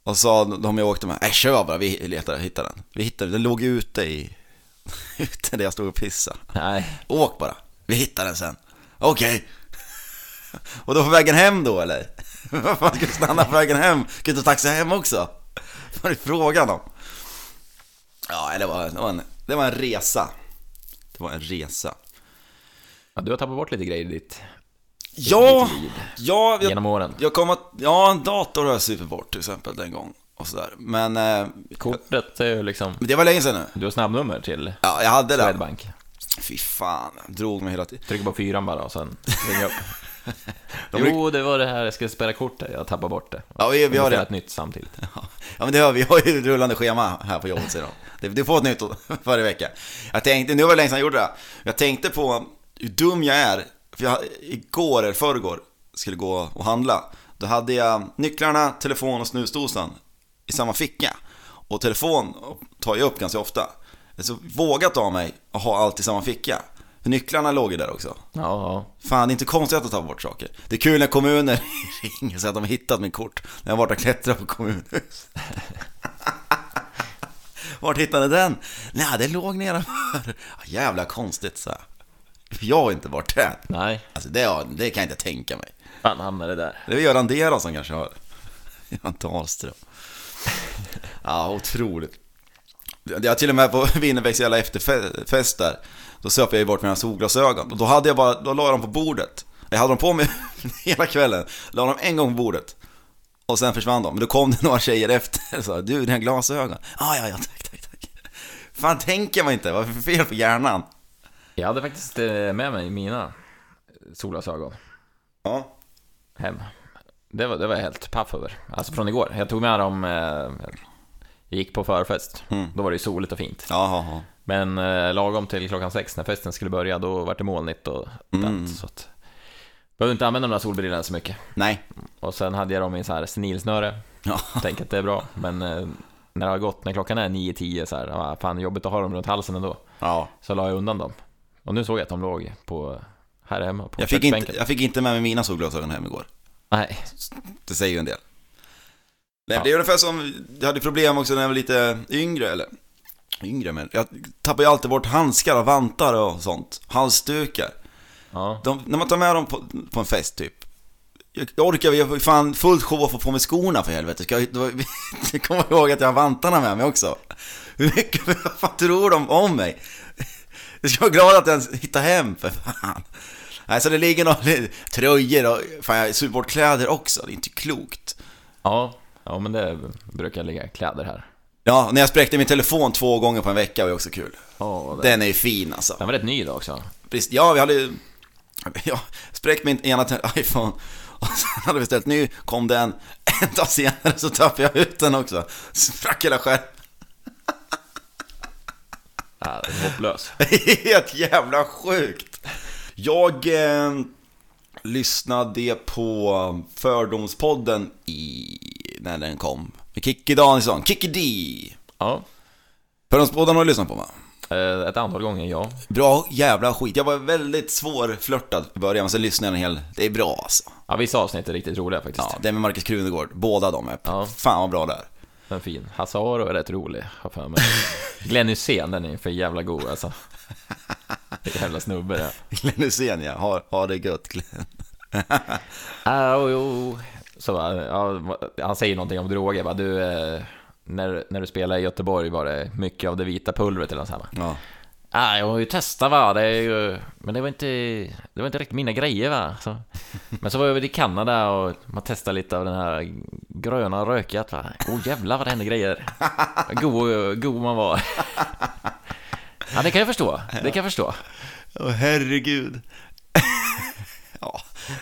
Och sa de jag åkte med, nej kör bara, vi letar, hittar den. Vi hittade den, den låg ute i, ute där jag stod och pissade.
Nej.
Åk bara, vi hittar den sen. Okej. Och då på vägen hem då eller? Vad fan, ska du stanna på vägen hem? Ska du inte taxa hem också? Vad är frågan om? Ja, det var, det var, en, det var en resa. Det var en resa.
Ja, du har tappat bort lite grejer i ditt
Ja,
ditt
ja, jag,
genom åren.
jag kom att, ja en dator har jag supit bort till exempel den gång och sådär. Men, eh,
Kortet är ju liksom...
det var länge sedan nu.
Du har snabbnummer till
Ja, jag hade det.
Swedbank.
Fy fan, drog mig hela tiden.
Trycker på fyran bara och sen ringer upp.
De
jo, det var det här, jag skulle spela kortet, jag tappade bort det.
Ja, vi, vi har det.
ett nytt samtidigt.
Ja men det har vi, vi har ju ett rullande schema här på jobbet de. Du får ett nytt varje vecka. Jag tänkte, nu var det länge sedan jag gjorde det. Jag tänkte på hur dum jag är. För jag, igår eller förrgår skulle gå och handla. Då hade jag nycklarna, telefon och snusdosan i samma ficka. Och telefon tar jag upp ganska ofta. Så vågat av mig att ha allt i samma ficka. Nycklarna låg ju där också.
Ja, ja.
Fan, det är inte konstigt att ta bort saker. Det är kul när kommuner ringer och säger att de har hittat mitt kort. När jag varit och klättrat på kommunhus. Vart hittade den? Nej, det låg nedanför. Jävla konstigt, så. här. Jag har inte varit där.
Nej,
Alltså, det, har- det kan jag inte tänka mig.
fan hamnade där.
Det är Göran Deron som kanske har. Göran Dahlström. Ja, otroligt. Jag har till och med på Winnerbäcks jävla efterfest där. Då söp jag ju bort mina solglasögon. Och då hade jag bara, då la jag dem på bordet. Jag hade dem på mig hela kvällen. La dem en gång på bordet. Och sen försvann de. Men då kom det några tjejer efter och sa Du, dina glasögon. Ah, ja, ja, tack, tack, tack. Fan, tänker man inte? Vad är det för fel på hjärnan?
Jag hade faktiskt eh, med mig mina solglasögon
Ja.
hem. Det var, det var jag helt paff över. Alltså från igår. Jag tog med dem, eh, jag gick på förfest.
Mm.
Då var det ju soligt och fint.
Ja, ja,
Men eh, lagom till klockan sex när festen skulle börja, då var det molnigt och.
Mm.
Så att, behövde inte använda de där solbrillorna så mycket.
Nej.
Och sen hade jag dem i så här senilsnöre.
Ja.
Tänker att det är bra. Men eh, när det har gått, när klockan är 9-10 så här, ja, fan jobbigt att ha dem runt halsen ändå.
ja.
Så la jag undan dem. Och nu såg jag att de låg på, här hemma på
Jag, fick inte, jag fick inte med mig mina solglasögon hem igår.
Nej,
Det säger ju en del. Nej,
Ja.
Det är ungefär som, jag hade problem också när jag var lite yngre, eller yngre men jag tappar ju alltid bort handskar och vantar och sånt. Halsdukar.
ja.
De, när man tar med dem på, på en fest typ. Jag, jag orkar, jag har fan fullt show att få på mig skorna för helvete. Ska jag, då, jag kommer ihåg att jag har vantarna med mig också. Hur mycket, vad tror de om mig? Jag ska vara glad att jag ens hittar hem för fan. Nej, så det ligger några tröjor och fan jag super bort kläder också. Det är inte klokt.
ja, ja men det brukar ligga kläder här.
Ja, när jag spräckte min telefon två gånger på en vecka var ju också kul.
Det,
Den är ju fin alltså.
den var rätt ny då också.
Precis, ja, vi hade ju... Ja, spräckt min ena iPhone och sen hade vi ställt ny, kom den. En dag senare så tappade jag ut den också. Sprack hela skärmen.
Ja, den är hopplös.
Helt jävla sjukt. Jag eh, lyssnade på Fördomspodden i, när den kom. Med Kikki Danielsson, Kikki D.
Ja,
Fördomspodden har du lyssnat på va?
eh, ett antal gånger ja.
Bra jävla skit. Jag var väldigt svårflörtad i början, men sen lyssnade jag en hel... Det är bra alltså.
Ja, vissa avsnitt är riktigt roliga faktiskt.
Ja, det med Marcus Krunegård, båda de är...
Ja.
Fan vad bra det är.
Den är fin. Hasse Aro är rätt rolig, har för mig. Glenn Hysén, den är för jävla god alltså. Jävla snubbe det.
Glenn Hysén ja, ha, ha det gött Glenn.
Jo, jo. Så, ja, han säger någonting om droger, va? Du, eh, när, när du spelade i Göteborg var det mycket av det vita pulvret eller något sånt?
Ja.
Ah, jag har ju testat va, det är ju, men det var inte, det var inte riktigt mina grejer va. Så. Men så var jag i Kanada och man testade lite av den här gröna rökat va. Åh oh, jävlar vad det hände grejer. God, god man var. Ja det kan jag förstå, det kan jag förstå.
Åh herregud.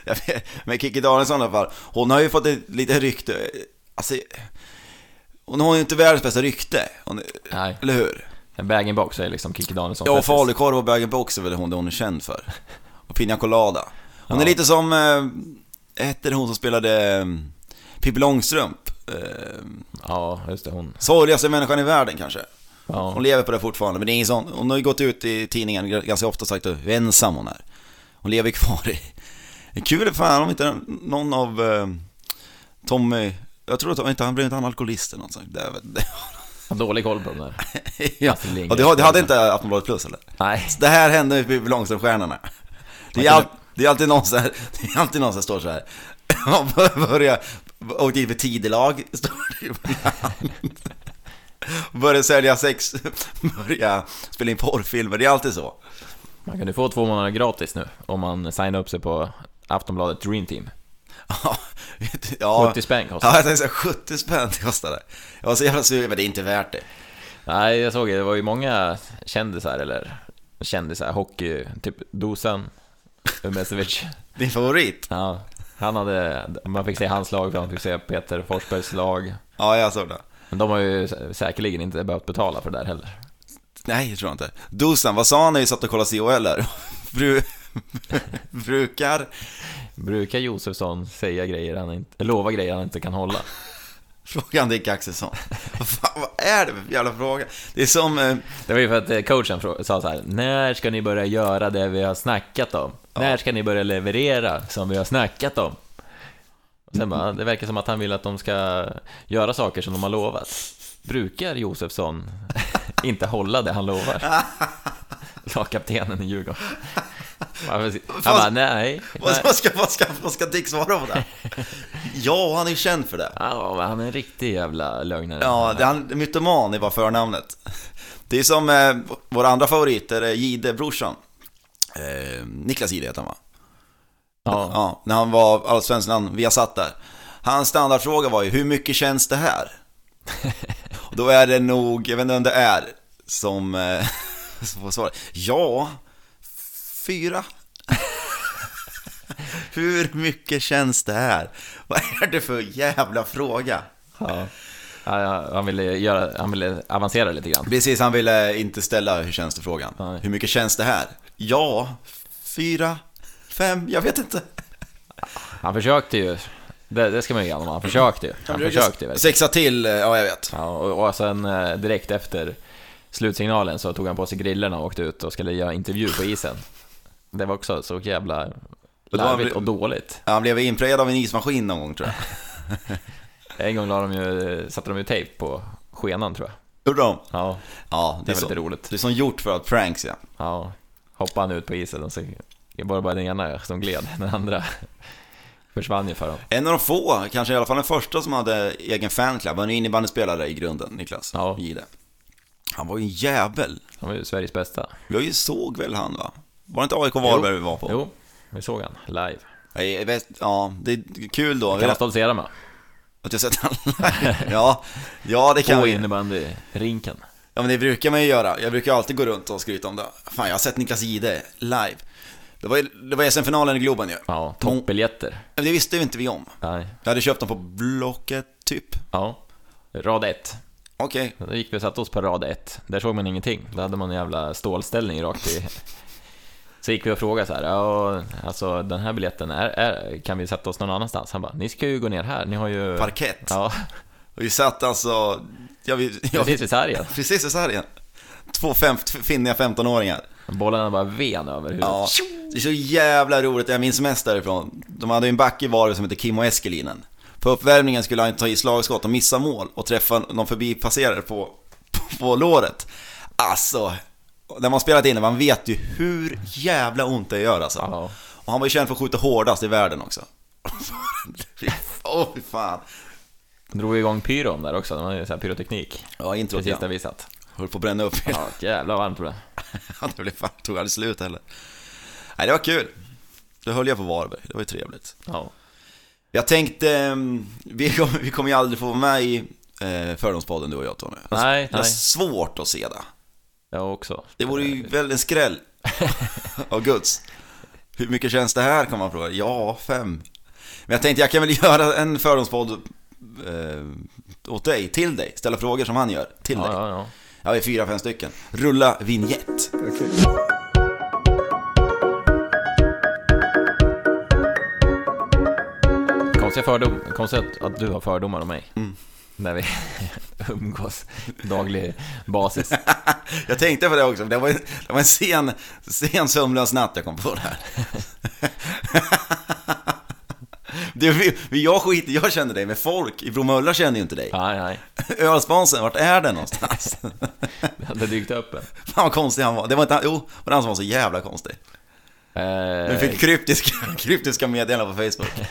Vet. men Kikki Danielsson i alla fall, hon har ju fått ett lite rykte. Alltså, hon har ju inte världens bästa rykte. Hon,
Nej,
eller hur?
en bag-in-box är liksom Kikki Danielsson.
Ja, och falukorv och bag-in-box är väl hon det hon är känd för. Och Pina Colada. Hon är
Ja.
lite som, eh, hette hon som spelade eh, Pippi Långstrump? Eh,
Ja, just det, hon.
sorgligaste människan i världen kanske.
Ja,
Hon lever på det fortfarande, men det är ingen sån. Hon har ju gått ut i tidningen ganska ofta och sagt hur ensam hon är. Hon lever kvar i... Det är kul fan om inte någon av eh, Tommy... Jag tror att inte han blev inte han alkoholist eller något sånt. Det, det,
dålig koll på den där.
ja. Och det, det hade inte Aftonbladet Plus eller?
Nej,
Så det här hände med Pippi Långstrump-stjärnorna. Det är, all, det är alltid någon här, det är alltid någon som står så här. Börja, och för tidelag, står det ibland. Börja sälja sex, börja spela in porrfilmer, det är alltid så.
man kan ju få två månader gratis nu om man signar upp sig på Aftonbladet Dream Team.
Ja, vet du, ja.
70 spänn kostar
Ja, jag tänkte säga 70 spänn kostar det. Jag var så jävla sugen, men det är inte värt det.
Nej, jag såg det. Det var ju många kändisar, eller kändisar, hockey, typ Dusan, Umesevic.
Din favorit?
Ja, han hade, man fick se hans lag, man fick se Peter Forsbergs lag.
Ja, jag såg det.
Men de har ju sä- säkerligen inte behövt betala för det där heller.
Nej, jag tror inte. Dusan, vad sa han när vi satt och kollade CHL? Bru... Brukar...
Brukar Josefsson säga grejer han inte, lova grejer han inte kan hålla?
Frågan Dick Axelsson. Vad fan, vad är det för jävla fråga? Det är som... eh,
Det var ju för att eh, coachen sa så här, när ska ni börja göra det vi har snackat om? När ska ni börja leverera som vi har snackat om? Och sen bara, det verkar som att han vill att de ska göra saker som de har lovat. Brukar Josefsson inte hålla det han lovar? Lagkaptenen i Djurgården. Han bara, nej.
Vad, ska, vad, ska, vad ska Dick svara på det? Ja, han är ju känd för det.
Ja, han är en riktig jävla lögnare.
Ja, det, han, mytoman är bara förnamnet. Det är som eh, vår andra favorit, är Gide, brorsan. Eh, Niklas Gide heter han va?
Ja.
Ja, när han var allsvenskan, vi har satt där. Hans standardfråga var ju, hur mycket känns det här? Och då är det nog, jag vet inte vem det är, som, eh, som får svara. Ja, fyra. hur mycket känns det här? Vad är det för jävla fråga?
Ja. Han, ville göra, han ville avancera lite grann.
Precis, han ville inte ställa hur känns det frågan.
Nej.
Hur mycket känns det här? Ja, fyra, fem, jag vet inte.
Han försökte ju, det, det ska man ju ge honom, han försökte ju. Han försökte ju verkligen.
Sexa till, eh, ja jag vet.
Ja, och, och sen eh, direkt efter slutsignalen så tog han på sig grillerna och åkte ut och skulle göra intervju på isen. Det var också så jävla
var-
larvigt och dåligt.
Han blev inprejad av en ismaskin någon gång tror jag.
En gång la de ju, satte de ju tejp på skenan tror jag.
Gjorde de?
Ja,
Ja,
det
är,
var lite roligt.
det är som gjort för att pranks ja.
Ja, hoppade han ut på isen och så var det bara den ena som gled, den andra försvann ju för honom.
En av de få, kanske i alla fall den första som hade egen fanclub, var en innebandyspelare i grunden, Niklas
Ja.
Gide. Han var ju en jävel.
Han var ju Sveriges bästa.
Vi såg väl han va? Var det inte AIK Varberg vi var på?
Jo, vi såg han live.
Jag vet, ja, det är kul då.
Kan man stoltsera med.
Att jag sett han live. Ja, ja det kan
På
vi.
innebandyrinken.
Ja men det brukar man ju göra. Jag brukar alltid gå runt och skryta om det. Fan, jag har sett Niklas Gide live. Det var, det var SM-finalen i Globen ju.
Ja, toppbiljetter.
Men det visste ju inte vi om.
Nej.
Jag hade köpt dem på Blocket, typ.
Ja. Rad 1.
Okej.
Då gick vi och satte oss på rad 1. Där såg man ingenting. Då hade man en jävla stålställning rakt i... Så gick vi och frågade så här, ja, alltså den här biljetten, är, är, kan vi sätta oss någon annanstans? Han bara, ni ska ju gå ner här, ni har ju...
Parkett.
Ja,
Och vi satt alltså... Ja, vi, ja,
precis vid sargen.
precis i sargen. Två fem, finniga 15-åringar.
Bollarna bara ven över huvudet.
Ja, det är så jävla roligt. Jag minns mest därifrån. De hade ju en back i Varberg som hette Kimmo Eskelinen. På uppvärmningen skulle han ta i slagskott och missa mål och träffa någon förbipasserare på, på, på låret. Alltså, när man spelat in man vet ju hur jävla ont det gör alltså.
Ja.
Och han var ju känd för att skjuta hårdast i världen också. Åh, fy fan.
Drog igång pyron där också, de hade ju så här pyroteknik.
Ja, introt
Precis
ja.
vi satt.
Höll på att bränna upp hela.
Ja, jävla varmt blev det.
Ja, det blev fan, tog aldrig slut heller. Nej, det var kul. Då höll jag på Varberg, det var ju trevligt.
Ja.
Jag tänkte, ehm, vi kommer, vi kommer ju aldrig få vara med i eh, Fördomspodden du och jag Tony. Har-
Nej,
Jag har
nej.
svårt att se det.
Jag också.
Det vore ju väl en skräll av Guds. Hur mycket känns det här kan man fråga. Ja, fem. Men jag tänkte jag kan väl göra en fördomspodd eh, åt dig, till dig. Ställa frågor som han gör, till
Ja,
dig.
ja, ja.
Ja, vi är fyra, fem stycken. Rulla vignett.
Konstiga fördom, konstigt att- du har fördomar om mig.
Mm.
När vi umgås daglig basis.
Jag tänkte på det också, det var, det var en sen, sen sömnlös natt jag kom på det här. Det, vi, jag skiter jag känner dig, men folk i Bromölla känner ju inte dig.
Nej, nej.
Ölsponsen, vart är den någonstans?
Det hade dykt upp en.
Fan vad konstig han var. Det var inte han, jo, det var han som var så jävla konstig.
Eh,
fick kryptiska, kryptiska meddelanden på Facebook.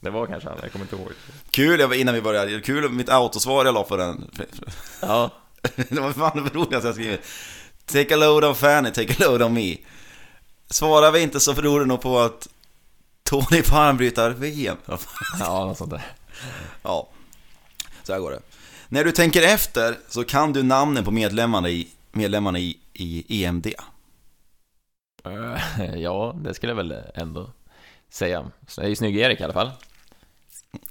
Det var kanske han, jag kommer inte ihåg.
Kul, jag var innan vi började, kul mitt autosvar jag la på den.
Ja,
Det var fan det roligaste jag skrivit. Take a load on Fanny, take a load on me. Svarar vi inte så beror det nog på att Tony på armbrytar-VM.
Ja, något sånt där.
Ja, så här går det. När du tänker efter så kan du namnen på medlemmarna i, medlemmarna i, i EMD.
Eh, Ja, det skulle jag väl ändå säga. Det är ju Snygg-Erik i alla fall.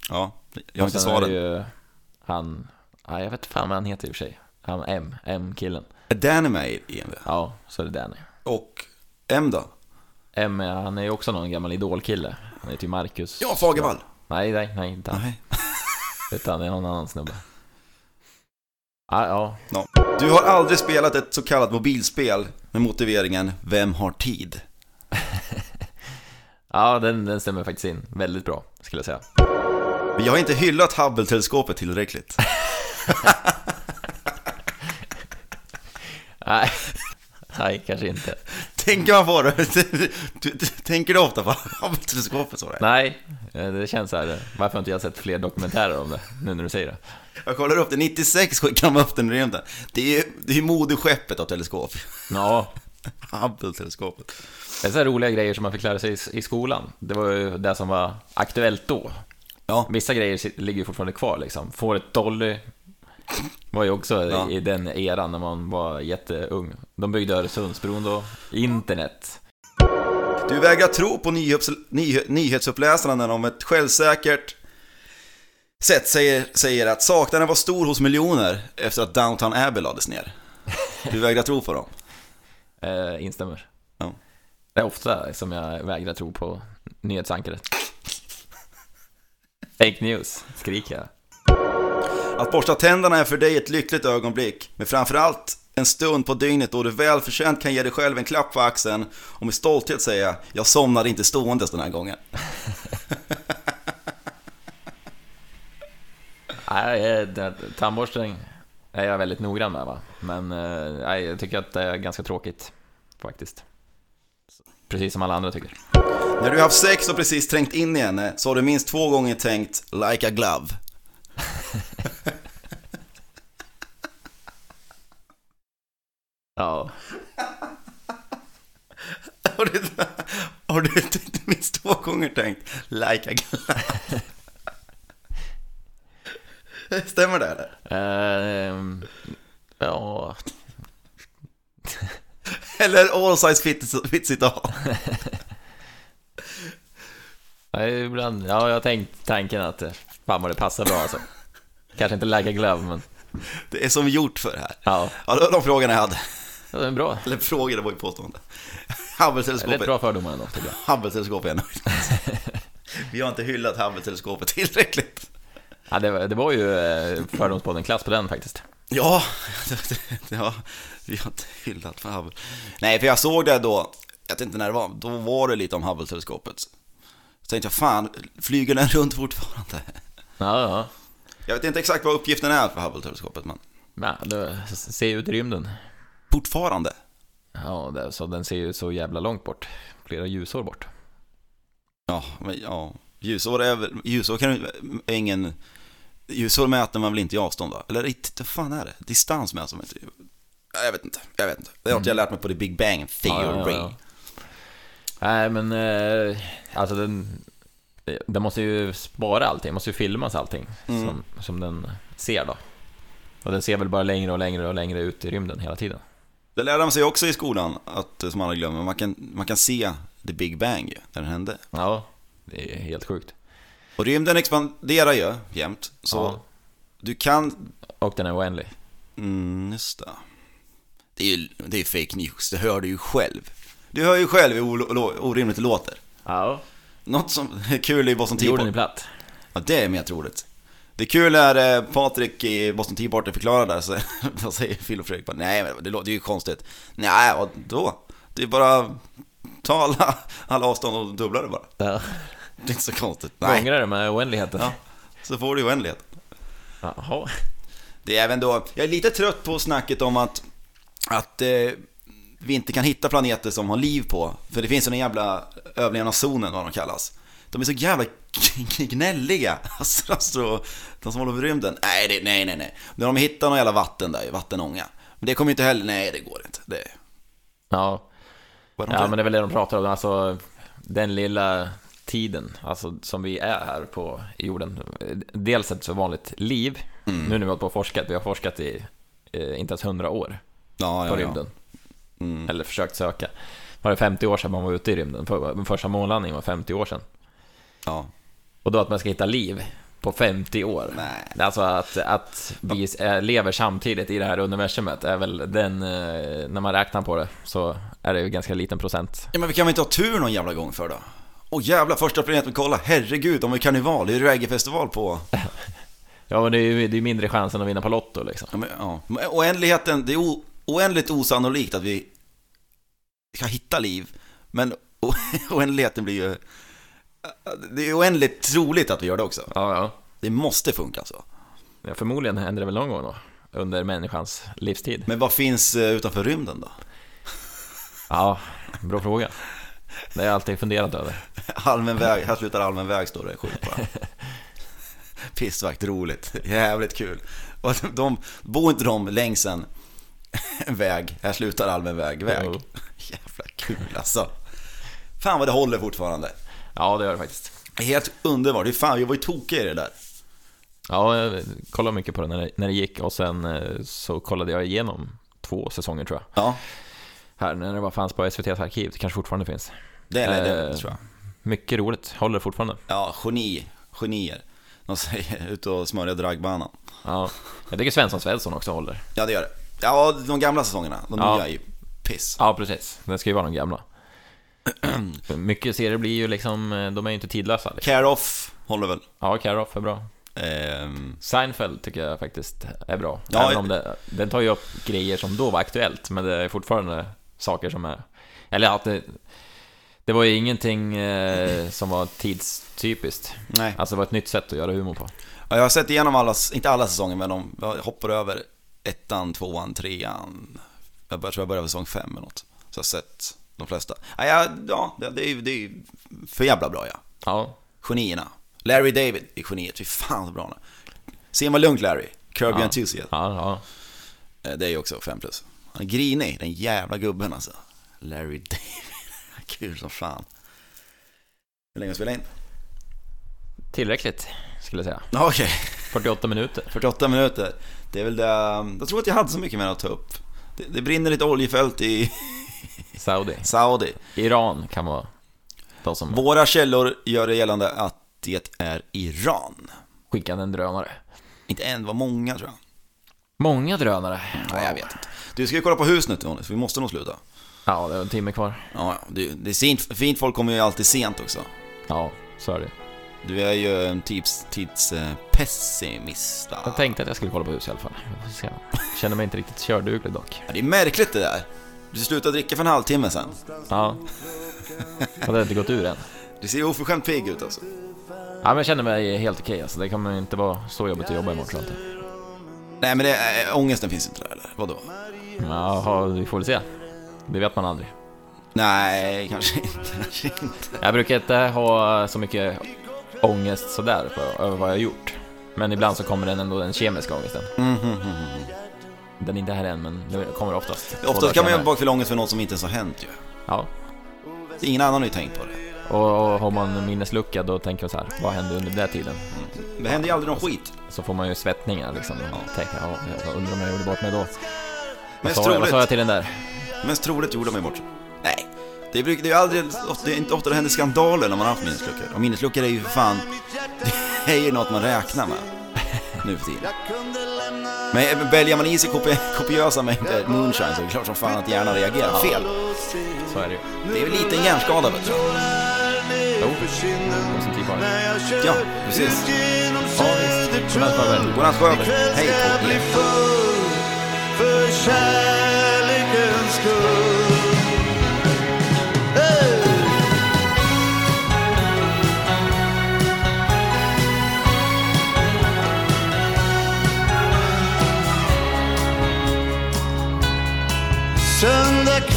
Ja, jag har inte
ju han, nej jag vet fan vad han heter i och för sig. Han M, M-killen.
Är Danny med i EMD?
Ja, så är det Danny.
Och M då?
M, han är ju också någon gammal idolkille. Han heter ju Marcus.
Ja, Fagervall.
Nej, nej, nej, inte han.
Nej.
Utan det är någon annan snubbe. Ja, ja.
Ja. Du har aldrig spelat ett så kallat mobilspel med motiveringen Vem har tid?
ja den, den stämmer faktiskt in väldigt bra, skulle jag säga.
Vi har inte hyllat Hubble-teleskopet tillräckligt.
Nej, nej kanske inte.
Tänker man på det? Tänker du ofta på Hubble-teleskopet?
Nej, det känns så här. Varför har inte jag sett fler dokumentärer om det, nu när du säger det?
Jag kollar upp det, 96 skickade de upp den i rymden. Det är ju moderskeppet av teleskop.
Ja,
Hubble-teleskopet.
det är så roliga grejer som man fick lära sig i, i skolan. Det var ju det som var aktuellt då.
Ja,
Vissa grejer ligger fortfarande kvar liksom. Fåret Dolly var ju också
Ja.
i den eran när man var jätteung. De byggde Öresundsbron då, internet.
du vägrar tro på nyhets, ny, nyhetsuppläsarna när de ett självsäkert sätt säger, säger att saknaden var stor hos miljoner efter att Downtown Abbey lades ner. Du vägrar tro på dem.
Eh, instämmer.
Ja.
Det är ofta som jag vägrar tro på nyhetsankaret. Fake news, skriker jag.
Att borsta tänderna är för dig ett lyckligt ögonblick, men framförallt en stund på dygnet då du välförtjänt kan ge dig själv en klapp på axeln och med stolthet säga jag somnade inte ståendes den här gången.
Nej, tandborsten är jag väldigt noggrann med va. Men eh, nej, jag tycker att det är ganska tråkigt faktiskt. Precis som alla andra tycker.
När du haft sex och precis trängt in i henne så har du minst två gånger tänkt like a glove.
Ja,
Har du, har du minst två gånger tänkt like a glove? Stämmer det eller?
Ehm, ja,
Eller all size fits, fits it all?
nej, ibland, ja, jag har tänkt tanken att eh, fan vad det passar bra alltså. Kanske inte lägga glove, men
Det är som gjort för det här.
ja,
Ja, det var de frågorna jag hade.
det är bra.
Eller frågor, det var ju påstående.
Är rätt
Hubble-teleskopet.
bra fördomar ändå.
Hubble-teleskopet är nöjd. Vi har inte hyllat Hubble-teleskopet tillräckligt.
Ja, det, var- det var ju eh, Fördomspodden klass på den faktiskt.
Ja, ja, vi har inte hyllat för Hubble. Nej, för jag såg det då, jag vet inte när det var, då var det lite om Hubble-teleskopet. Så tänkte jag, fan, flyger den runt fortfarande?
Ja, ja.
Jag vet inte exakt vad uppgiften är för Hubble-teleskopet, men
ja det ser ut i rymden.
fortfarande.
Ja, det, så den ser ju så jävla långt bort. Flera ljusår bort.
Ja, men ja, ljusår är väl, ljusår kan ju- är ingen, ljusår mäter man väl inte i avstånd va? Eller vad fan är det? Distans mäter man inte i- Jag vet inte, jag vet inte. Det har inte jag lärt mig på The Big Bang Theory.
Ja, ja, ja. Nej, men eh, alltså den, den måste ju spara allting, måste ju filmas allting
Mm.
som, som den ser då. Och den ser väl bara längre och längre och längre ut i rymden hela tiden.
Det lärde man sig också i skolan, att, som alla glömmer, man kan, man kan se The Big Bang ju, när den hände.
Ja, det är helt sjukt.
Och rymden expanderar ju jämt, så
Ja.
du kan...
Och den är oändlig.
Mm, just det. Det är ju det är fake news, det hör du ju själv. Du hör ju själv hur orimligt det låter.
Ja,
Något som är kul i Boston Tea
jorden är platt.
Ja, det är mer troligt. Det kul är eh, Patrik i Boston Tea Party förklarar där, så vad säger Phil och Fredrik bara, nej men det låter ju konstigt. Nej, vad då? Det är bara ta alla, alla avstånd och dubbla det bara.
Ja.
Det är inte så konstigt. Nej,
Gångrar det med oändligheten.
Ja. så får du ju oändlighet.
Jaha.
Det är även då, jag är lite trött på snacket om att, att eh, vi inte kan hitta planeter som har liv på. För det finns en jävla överlevnadszonen, vad de kallas. De är så jävla gnälliga, astro, astro, de som håller på rymden. Nej, det, nej, nej, nej. När de hittar någon jävla vatten där, vattenånga. Men det kommer inte heller, nej det går inte. Det,
Ja. ja, men det är väl det de pratar om. Alltså, den lilla tiden, alltså som vi är här på jorden. Dels ett så vanligt liv, nu när vi har på och forskat, vi har forskat i eh, inte ens hundra år
Ja,
på
ja, ja.
rymden,
Mm.
eller försökt söka. Var det 50 år sedan man var ute i rymden? För- Den första månlandningen var 50 år sedan.
ja.
Och då att man ska hitta liv på 50 år.
Nej.
Alltså att, att vi eh, lever samtidigt i det här universumet är väl den, eh, när man räknar på det, så är det ju ganska liten procent.
Ja, men vi kan väl inte ha tur någon jävla gång för då? Åh jävla första planeten, kolla, herregud, de ju karneval, det är reggaefestival på...
Ja, men det är ju det är mindre chans än att vinna på Lotto liksom.
Ja, men, ja. Oändligheten, det är o, oändligt osannolikt att vi ska hitta liv, men o, oändligheten blir ju... Det är oändligt troligt att vi gör det också.
Ja, ja.
Det måste funka så.
ja förmodligen händer det väl någon gång då, under människans livstid.
Men vad finns eh, utanför rymden då?
Ja, bra fråga. Det har jag alltid funderat över.
Allmän väg, här slutar allmän väg står det sjukt bara. Pissvakt, roligt, jävligt kul. Och de, bor inte de längs en väg, här slutar allmän väg, väg.
Jo.
Jävla kul alltså. Fan vad det håller fortfarande.
Ja, det gör det faktiskt.
Helt underbart, det fan, jag var ju tokig i det där.
Ja, jag kollade mycket på det när det, när det gick och sen eh, så kollade jag igenom två säsonger tror jag.
Ja,
Här när det var fanns på SVTs arkiv, det kanske fortfarande finns.
Det är det,
Eh,
tror jag.
Mycket roligt, håller fortfarande.
Ja, geni, genier. De säger ut och smörja draggbanan.
Ja, jag tycker Svensson Svensson också håller.
Ja, det gör det. Ja, de gamla säsongerna, de
Ja.
nya är ju piss.
Ja, precis. Det ska ju vara de gamla. Mycket serier blir ju liksom, eh, de är ju inte tidlösa. Liksom.
Care Off håller väl.
Ja, Care-Off är bra.
Ehm,
Seinfeld tycker jag faktiskt är bra.
Ja,
Även om det, den tar ju upp grejer som då var aktuellt, men det är fortfarande saker som är... Eller att det, det var ju ingenting eh, som var tidstypiskt.
nej.
Alltså det var ett nytt sätt att göra humor på.
Ja, jag har sett igenom alla, inte alla säsonger, men de, jag hoppar över ettan, tvåan, trean. Jag tror jag börjar vid säsong fem eller något. Så jag har sett de flesta. Ja, ja, ja det, är, ju- det är ju för jävla bra ja.
Ja,
Genierna. Larry David är geniet, fy fan så bra han är. Se mig lugnt Larry, Curb Your
Ja.
Enthusiasm.
ja, ja.
Eh, Det är ju också 5 plus. Han är grinig, den jävla gubben alltså. Larry David, kul som fan. Hur länge spelar in?
Tillräckligt, skulle jag säga.
Okej,
48 minuter.
48 minuter. Det är väl det, jag tror att jag hade så mycket mer att ta upp. Det, det brinner lite oljefält i
Saudi.
Saudi.
Iran kan vara som
Våra källor gör det gällande att det är Iran.
skickade en drönare.
Inte en, var många tror jag.
Många drönare.
Ja, jag vet inte. Du ska ju kolla på hus nu Tony, så vi måste nog sluta.
Ja, det är en timme kvar.
Ja, ja, det, det är sent, fint folk kommer ju alltid sent också.
Ja, så är det.
Du är ju en tids, tids eh?
Jag tänkte att jag skulle kolla på hus i alla fall. Känner mig inte riktigt körduglig dock.
Ja, det är märkligt det där. Du slutade dricka för en halvtimme sen.
Ja. Och det har inte gått ur än.
Du ser ju oförskämt pigg ut alltså.
Ja, men jag känner mig helt okej alltså. Det kommer inte vara så jobbigt att jobba imorgon inte.
Nej men det, äh, ångesten finns inte där eller? Vadå?
Jaha, vi får väl se. Det vet man aldrig.
Nej, kanske inte. Kanske inte.
Jag brukar inte ha så mycket ångest sådär för, över vad jag har gjort. Men ibland så kommer den ändå den kemiska ångesten.
Mm, mm, mm, mm.
Den är inte här än, men det kommer oftast.
Oftast kan man ju bakfylla ångest för något som inte ens har hänt ju.
Ja,
Ingen annan har ju tänkt på det.
och, och har man minneslucka då tänker man så här, vad hände under den tiden?
Det händer ju aldrig någon skit.
Så får man ju svettningar liksom. Och tänker, ja, jag undrar om jag gjorde bort mig då. Vad sa, jag, vad sa jag till den där?
Mest troligt gjorde man bort sig. Nej. Det, brukar, det är ju aldrig, det är inte ofta det händer skandaler när man har haft minnesluckor. Och minnesluckor är ju för fan, det är ju något man räknar med. Nu för tiden. Men väljer man i sig kopi, kopiösa mängder moonshine så är det klart som fan att hjärnan reagerar fel.
Så är det ju.
Det är väl lite en hjärnskada vet du.
Jo, positiv bara.
Ja, precis.
Ja, visst. Godnatt farväl.
Godnatt Sjöberg. Hej på er.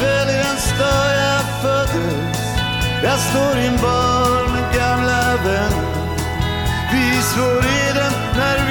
Kväll i den stad jag föddes Jag står i en bar med gamla vänner. Vi slår i den när